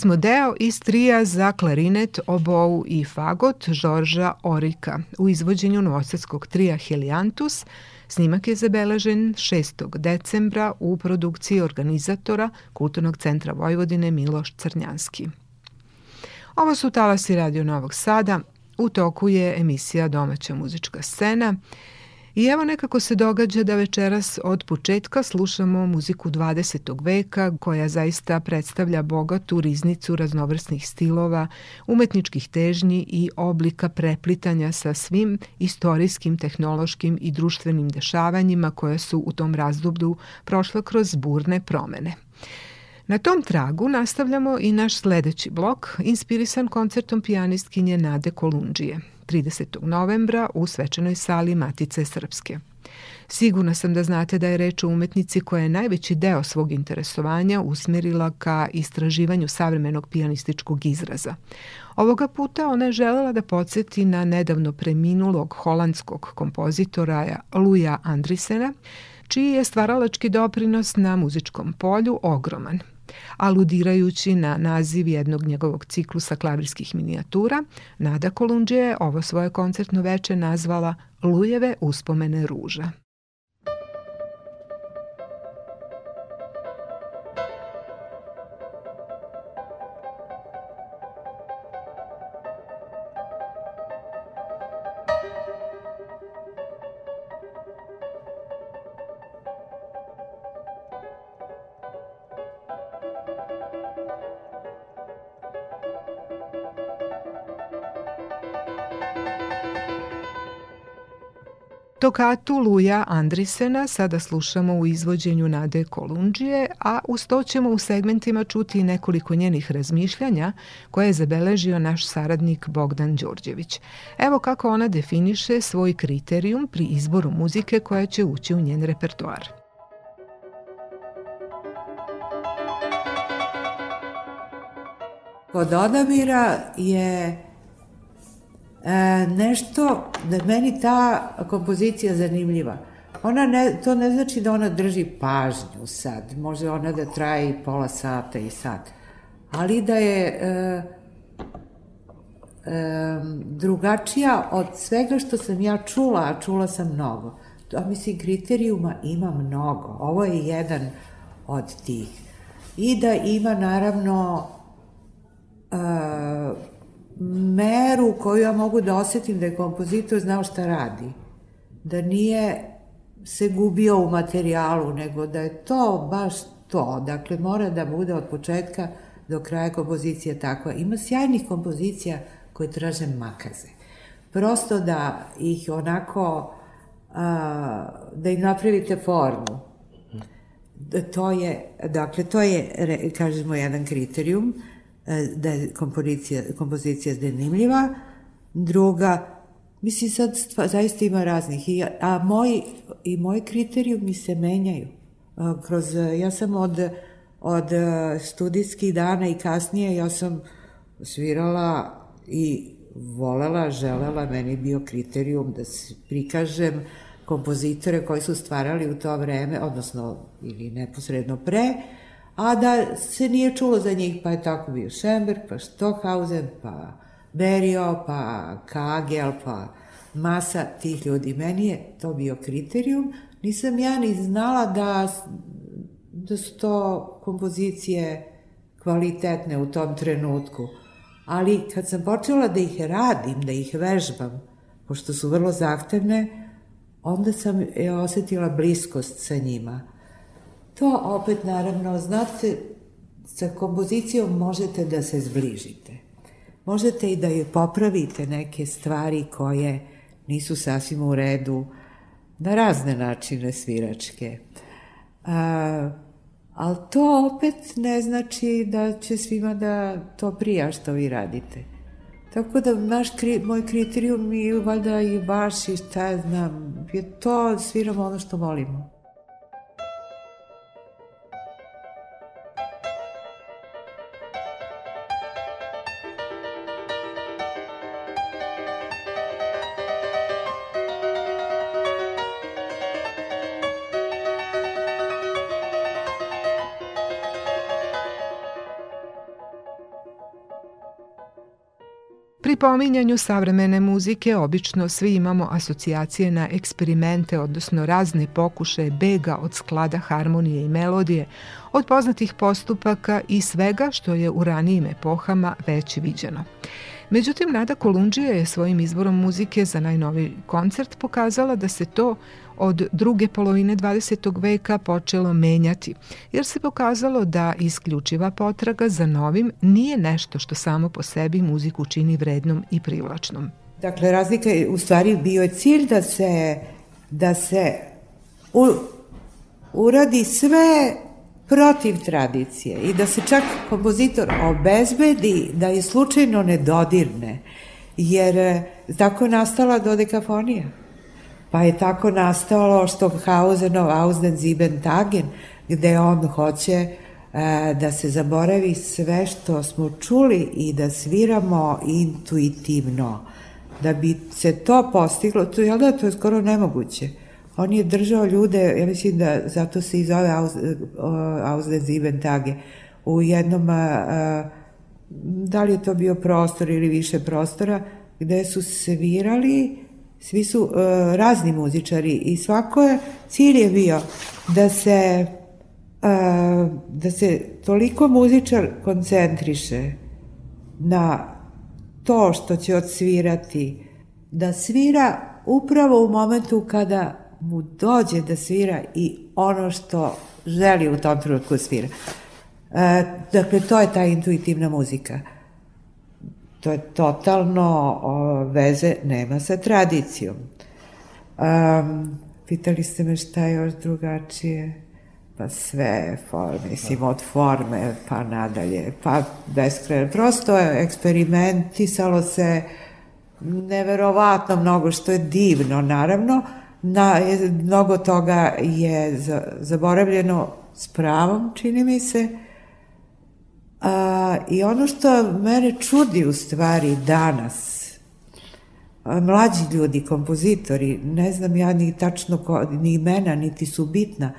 smo deo iz trija za klarinet, obou i fagot Žorža Orika u izvođenju novosadskog trija Heliantus. Snimak je zabeležen 6. decembra u produkciji organizatora Kulturnog centra Vojvodine Miloš Crnjanski. Ovo su talasi Radio Novog Sada. U toku je emisija Domaća muzička scena. I evo nekako se događa da večeras od početka slušamo muziku 20. veka koja zaista predstavlja bogatu riznicu raznovrsnih stilova, umetničkih težnji i oblika preplitanja sa svim istorijskim, tehnološkim i društvenim dešavanjima koja su u tom razdoblju prošla kroz burne promene. Na tom tragu nastavljamo i naš sledeći blok, inspirisan koncertom pijanistkinje Nade Kolundžije, 30. novembra u svečanoj sali Matice Srpske. Sigurna sam da znate da je reč o umetnici koja je najveći deo svog interesovanja usmerila ka istraživanju savremenog pijanističkog izraza. Ovoga puta ona je želela da podsjeti na nedavno preminulog holandskog kompozitora Luja Andrisena, čiji je stvaralački doprinos na muzičkom polju ogroman – Aludirajući na naziv jednog njegovog ciklusa klavirskih minijatura, Nada Kolundžija je ovo svoje koncertno veče nazvala Lujeve uspomene ruža. Tokatu Luja Andrisena sada slušamo u izvođenju Nade Kolundžije, a uz to ćemo u segmentima čuti nekoliko njenih razmišljanja koje je zabeležio naš saradnik Bogdan Đorđević. Evo kako ona definiše svoj kriterijum pri izboru muzike koja će ući u njen repertoar. Kod odabira je e, nešto da meni ta kompozicija zanimljiva. Ona ne, to ne znači da ona drži pažnju sad, može ona da traje i pola sata i sat, ali da je e, e, drugačija od svega što sam ja čula, a čula sam mnogo. To, mislim, kriterijuma ima mnogo. Ovo je jedan od tih. I da ima, naravno, e, meru koju ja mogu da osetim da je kompozitor znao šta radi. Da nije se gubio u materijalu, nego da je to baš to. Dakle, mora da bude od početka do kraja kompozicija takva. Ima sjajnih kompozicija koje traže makaze. Prosto da ih onako, a, da im napravite formu. Da to je, dakle, to je, kažemo, jedan kriterijum. E, da je kompozicija, kompozicija zanimljiva. Druga, mislim sad stva, zaista ima raznih, I, a moji, i moji kriterijumi se menjaju. Kroz, ja sam od, od e, studijskih dana i kasnije, ja sam svirala i volela, želela, meni bio kriterijum da se prikažem kompozitore koji su stvarali u to vreme, odnosno ili neposredno pre, a da se nije čulo za njih, pa je tako bio Schemberg, pa Stockhausen, pa Berio, pa Kagel, pa masa tih ljudi. Meni je to bio kriterijum. Nisam ja ni znala da, da su to kompozicije kvalitetne u tom trenutku. Ali kad sam počela da ih radim, da ih vežbam, pošto su vrlo zahtevne, onda sam osetila bliskost sa njima. To opet naravno, znate, sa kompozicijom možete da se zbližite. Možete i da je popravite neke stvari koje nisu sasvim u redu na razne načine sviračke. A, ali to opet ne znači da će svima da to prija što vi radite. Tako da naš, kri, moj kriterijum i valjda i baš i šta znam, je to sviramo ono što volimo. Pominjanju savremene muzike obično svi imamo asocijacije na eksperimente, odnosno razne pokušaje bega od sklada harmonije i melodije, od poznatih postupaka i svega što je u ranijim epohama već viđeno. Međutim, Nada Kolundžija je svojim izborom muzike za najnoviji koncert pokazala da se to od druge polovine 20. veka počelo menjati, jer se pokazalo da isključiva potraga za novim nije nešto što samo po sebi muziku čini vrednom i privlačnom. Dakle, razlika je u stvari bio je cilj da se, da se u, uradi sve protiv tradicije i da se čak kompozitor obezbedi da je slučajno ne dodirne, jer tako je nastala dodekafonija. Pa je tako nastalo Stockhausenov Ausden Sieben Tagen, gde on hoće e, da se zaboravi sve što smo čuli i da sviramo intuitivno. Da bi se to postiglo, to, jel da, to je skoro nemoguće. On je držao ljude, ja mislim da zato se i zove Aus, Ausden Sieben Tage, u jednom, a, da li je to bio prostor ili više prostora, gde su svirali svi su uh, razni muzičari i svako je, cilj je bio da se uh, da se toliko muzičar koncentriše na to što će odsvirati, da svira upravo u momentu kada mu dođe da svira i ono što želi u tom trenutku da svira. E, dakle, to je ta intuitivna muzika. To je totalno o, veze nema sa tradicijom. Um, pitali ste me šta je još drugačije? Pa sve, for, mislim, od forme pa nadalje, pa beskreno. Prosto je eksperimentisalo se neverovatno mnogo, što je divno, naravno. Na, mnogo toga je zaboravljeno s pravom, čini mi se, A, I ono što mene čudi u stvari danas, mlađi ljudi, kompozitori, ne znam ja ni tačno ko, ni imena, niti su bitna,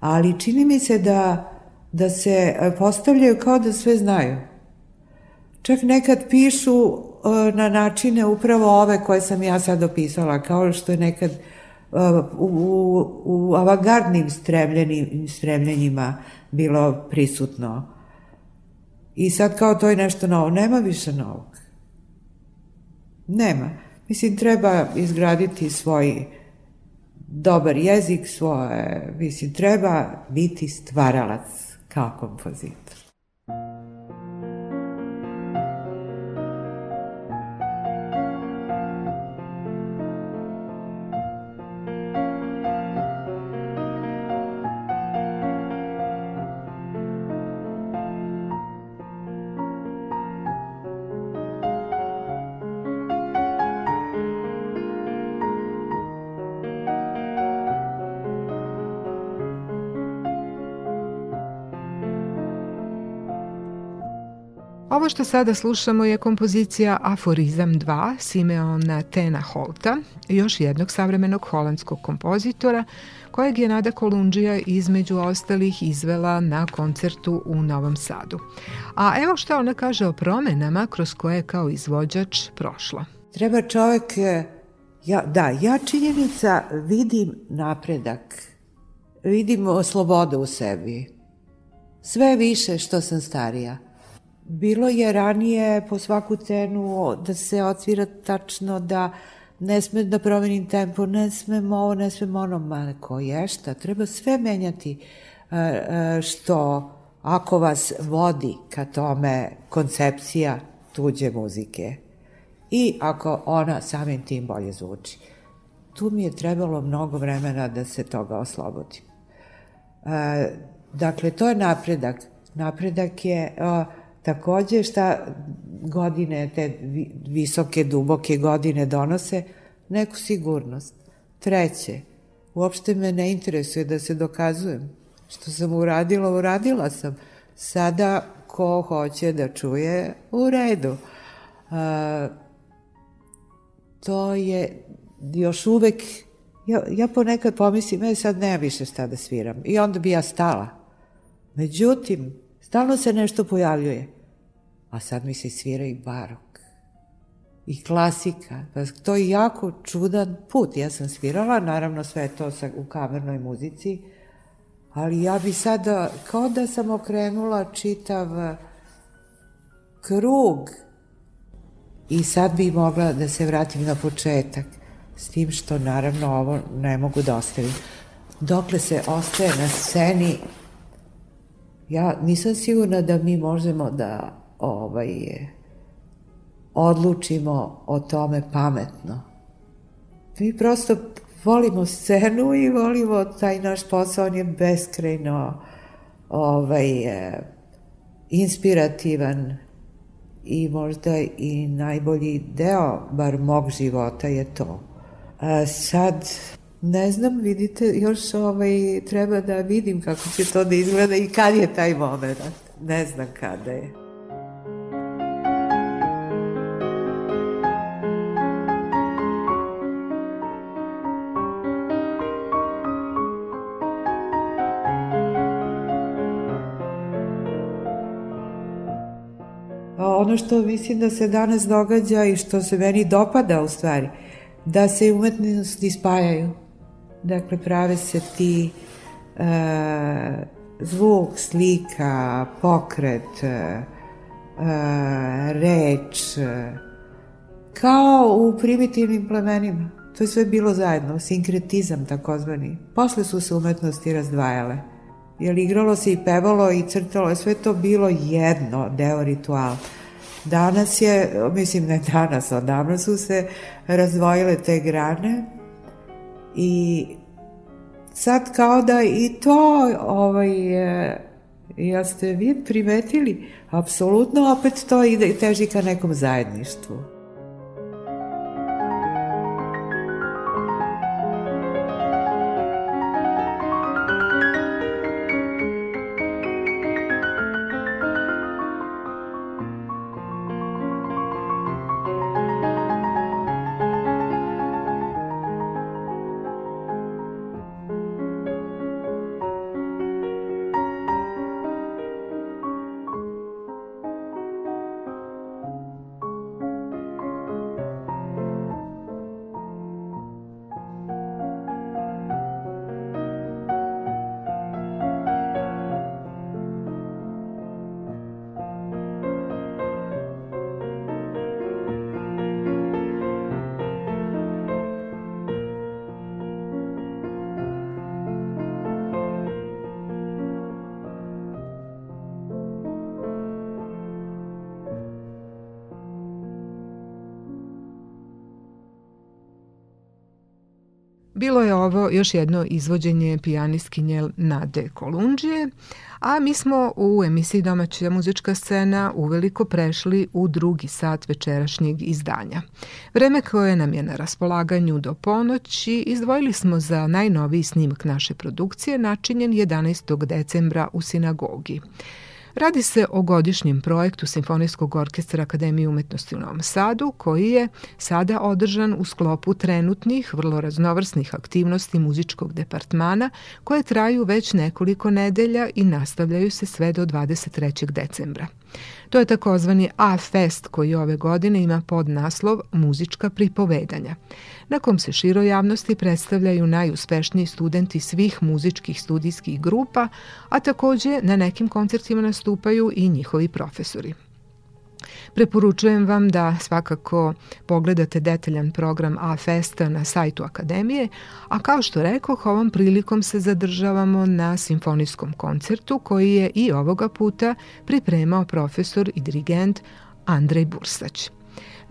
ali čini mi se da, da se postavljaju kao da sve znaju. Čak nekad pišu na načine upravo ove koje sam ja sad opisala, kao što je nekad u, u, u avangardnim stremljenjima bilo prisutno I sad kao to je nešto novo. Nema više novog. Nema. Mislim, treba izgraditi svoj dobar jezik, svoje, mislim, treba biti stvaralac kao kompozitor. Što sada slušamo je kompozicija Aforizam 2 Simeona Tena Holta, još jednog savremenog holandskog kompozitora, kojeg je Nada Kolundžija između ostalih izvela na koncertu u Novom Sadu. A evo što ona kaže o promenama kroz koje je kao izvođač prošla. Treba čovek, ja, da, ja činjenica vidim napredak, vidim slobodu u sebi. Sve više što sam starija – Bilo je ranije po svaku cenu da se odsvira tačno da ne sme da promenim tempo, ne smem ovo, ne smem ono, ma ko je šta, treba sve menjati e, e, što ako vas vodi ka tome koncepcija tuđe muzike i ako ona samim tim bolje zvuči. Tu mi je trebalo mnogo vremena da se toga oslobodim. E, dakle, to je napredak. Napredak je... Uh, Takođe šta godine, te visoke, duboke godine donose, neku sigurnost. Treće, uopšte me ne interesuje da se dokazujem. Što sam uradila, uradila sam. Sada, ko hoće da čuje, u redu. A, to je još uvek, ja, ja ponekad pomislim, e sad nema više šta da sviram. I onda bi ja stala. Međutim, Stalno se nešto pojavljuje. A sad mi se svira i barok. i klasika. Pa to je jako čudan put. Ja sam svirala, naravno sve to sa, u kamernoj muzici, ali ja bi sada, kao da sam okrenula čitav krug i sad bi mogla da se vratim na početak. S tim što naravno ovo ne mogu da ostavim. Dokle se ostaje na sceni, ja nisam sigurna da mi možemo da ovaj, odlučimo o tome pametno. Mi prosto volimo scenu i volimo taj naš posao, on je beskrajno ovaj, inspirativan i možda i najbolji deo, bar mog života je to. Sad, ne znam, vidite, još ovaj, treba da vidim kako će to da izgleda i kad je taj moment. Ne znam kada je. ono što mislim da se danas događa i što se meni dopada u stvari, da se umetnosti spajaju. Dakle, prave se ti uh, zvuk, slika, pokret, uh, reč, uh, kao u primitivnim plemenima. To je sve bilo zajedno, sinkretizam takozvani. Posle su se umetnosti razdvajale. Jer igralo se i pevalo i crtalo, sve to bilo jedno, deo rituala. Danas je, mislim ne danas, odavno su se razvojile te grane i sad kao da i to ovaj, ja ste vi primetili, apsolutno opet to ide teži ka nekom zajedništvu. Bilo je ovo još jedno izvođenje pijanistkinje Nade Kolundžije, a mi smo u emisiji Domaća muzička scena uveliko prešli u drugi sat večerašnjeg izdanja. Vreme koje nam je na raspolaganju do ponoći izdvojili smo za najnoviji snimak naše produkcije načinjen 11. decembra u sinagogi. Radi se o godišnjem projektu Simfonijskog orkestra Akademije umetnosti u Novom Sadu, koji je sada održan u sklopu trenutnih, vrlo raznovrsnih aktivnosti muzičkog departmana, koje traju već nekoliko nedelja i nastavljaju se sve do 23. decembra. To je takozvani A-Fest koji ove godine ima pod naslov Muzička pripovedanja, na kom se široj javnosti predstavljaju najuspešniji studenti svih muzičkih studijskih grupa, a takođe na nekim koncertima nastupaju i njihovi profesori. Preporučujem vam da svakako pogledate detaljan program A-Festa na sajtu Akademije, a kao što rekoh, ovom prilikom se zadržavamo na simfonijskom koncertu koji je i ovoga puta pripremao profesor i dirigent Andrej Bursać.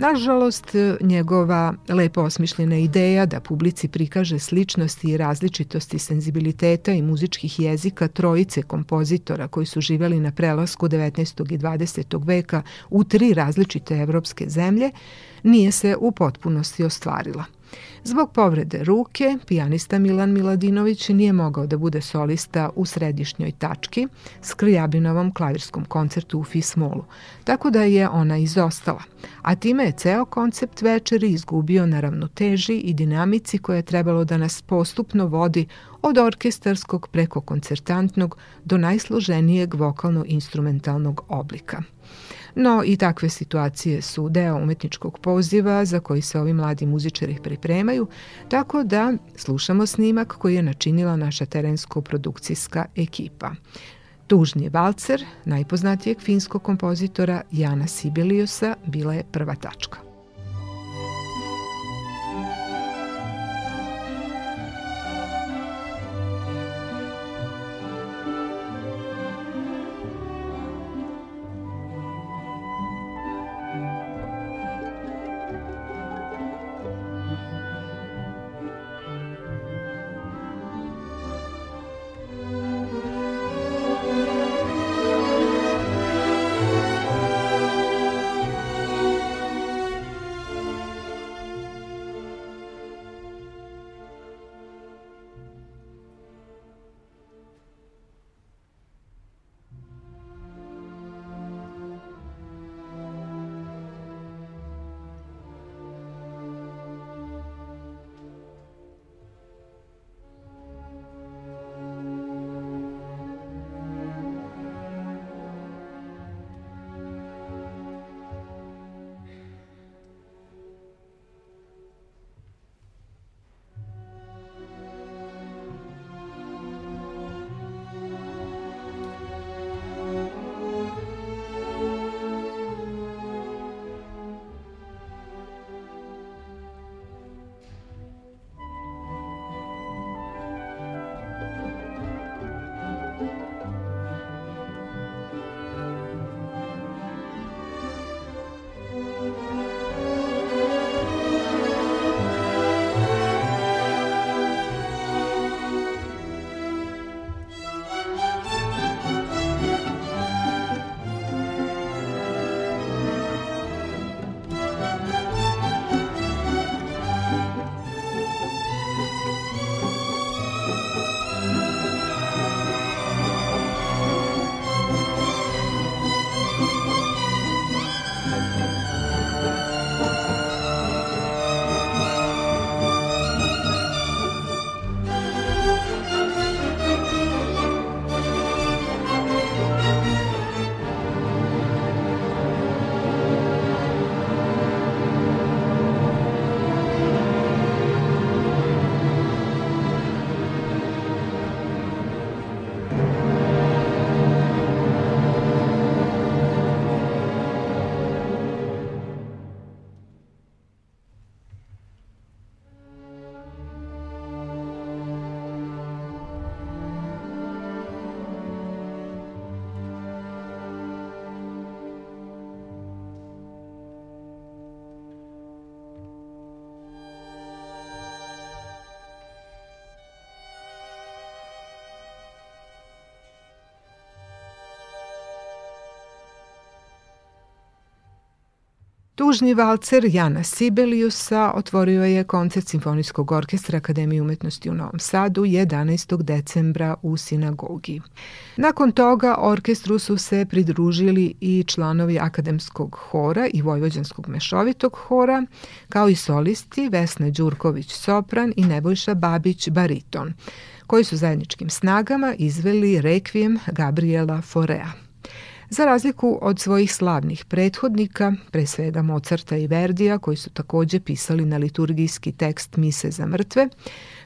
Nažalost, njegova lepo osmišljena ideja da publici prikaže sličnosti i različitosti senzibiliteta i muzičkih jezika trojice kompozitora koji su živeli na prelasku 19. i 20. veka u tri različite evropske zemlje, nije se u potpunosti ostvarila – Zbog povrede ruke, pijanista Milan Miladinović nije mogao da bude solista u središnjoj tački Skrijabinovom klavirskom koncertu u Fismolu, tako da je ona izostala, a time je ceo koncept večeri izgubio na ravnoteži i dinamici koja je trebalo da nas postupno vodi od orkestarskog preko koncertantnog do najsloženijeg vokalno-instrumentalnog oblika. No i takve situacije su deo umetničkog poziva za koji se ovi mladi muzičari pripremaju, tako da slušamo snimak koji je načinila naša terensko-produkcijska ekipa. Tužni valcer, najpoznatijeg finskog kompozitora Jana Sibeliusa, bila je prva tačka. Tužni valcer Jana Sibeliusa otvorio je koncert Simfonijskog orkestra Akademije umetnosti u Novom Sadu 11. decembra u sinagogi. Nakon toga orkestru su se pridružili i članovi Akademskog hora i Vojvođanskog mešovitog hora, kao i solisti Vesna Đurković sopran i Nebojša Babić bariton, koji su zajedničkim snagama izveli rekvijem Gabriela Forea. Za razliku od svojih slavnih prethodnika, pre svega Mozarta i Verdija, koji su takođe pisali na liturgijski tekst Mise za mrtve,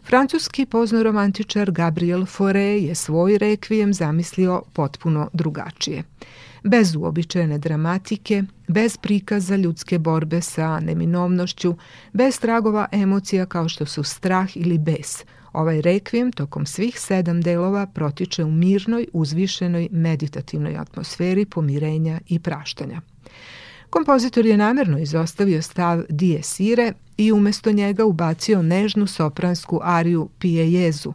francuski poznoromantičar Gabriel Fauré je svoj rekvijem zamislio potpuno drugačije. Bez uobičajene dramatike, bez prikaza ljudske borbe sa neminovnošću, bez tragova emocija kao što su strah ili bes – Ovaj rekvijem tokom svih sedam delova protiče u mirnoj, uzvišenoj, meditativnoj atmosferi pomirenja i praštanja. Kompozitor je namerno izostavio stav dies ire i umesto njega ubacio nežnu sopransku ariju Pije Jezu,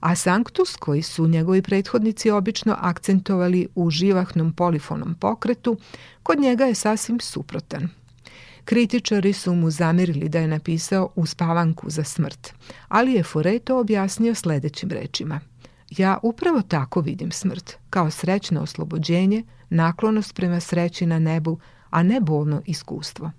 a Sanctus, koji su njegovi prethodnici obično akcentovali u živahnom polifonom pokretu, kod njega je sasvim suprotan – Kritičari su mu zamerili da je napisao uspavanku za smrt, ali je Foreto objasnio sledećim rečima. Ja upravo tako vidim smrt, kao srećno oslobođenje, naklonost prema sreći na nebu, a ne bolno iskustvo.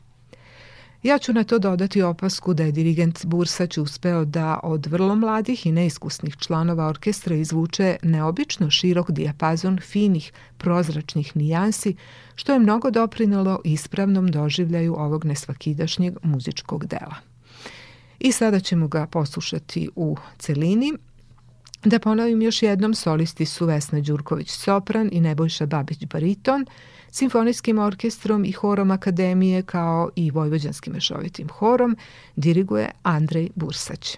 Ja ću na to dodati opasku da je dirigent Bursać uspeo da od vrlo mladih i neiskusnih članova orkestra izvuče neobično širok dijapazon finih, prozračnih nijansi, što je mnogo doprinelo ispravnom doživljaju ovog nesvakidašnjeg muzičkog dela. I sada ćemo ga poslušati u celini. Da ponovim još jednom, solisti su Vesna Đurković sopran i Nebojša Babić bariton, simfonijskim orkestrom i horom akademije kao i vojvođanskim mešovitim horom diriguje Andrej Bursać.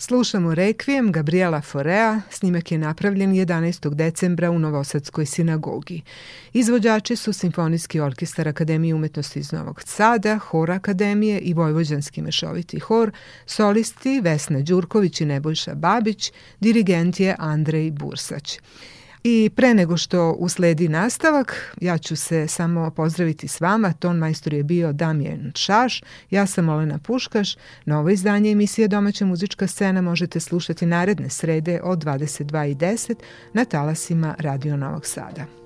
Slušamo Rekvijem Gabriela Forea, snimak je napravljen 11. decembra u Novosadskoj sinagogi. Izvođači su Simfonijski orkestar Akademije umetnosti iz Novog Sada, Hor Akademije i Vojvođanski mešoviti hor, solisti Vesna Đurković i Nebojša Babić, dirigent je Andrej Bursać. I pre nego što usledi nastavak, ja ću se samo pozdraviti s vama. Ton majstor je bio Damjen Šaš, ja sam Olena Puškaš. Novo izdanje emisije Domaća muzička scena možete slušati naredne srede od 22.10 na talasima Radio Novog Sada.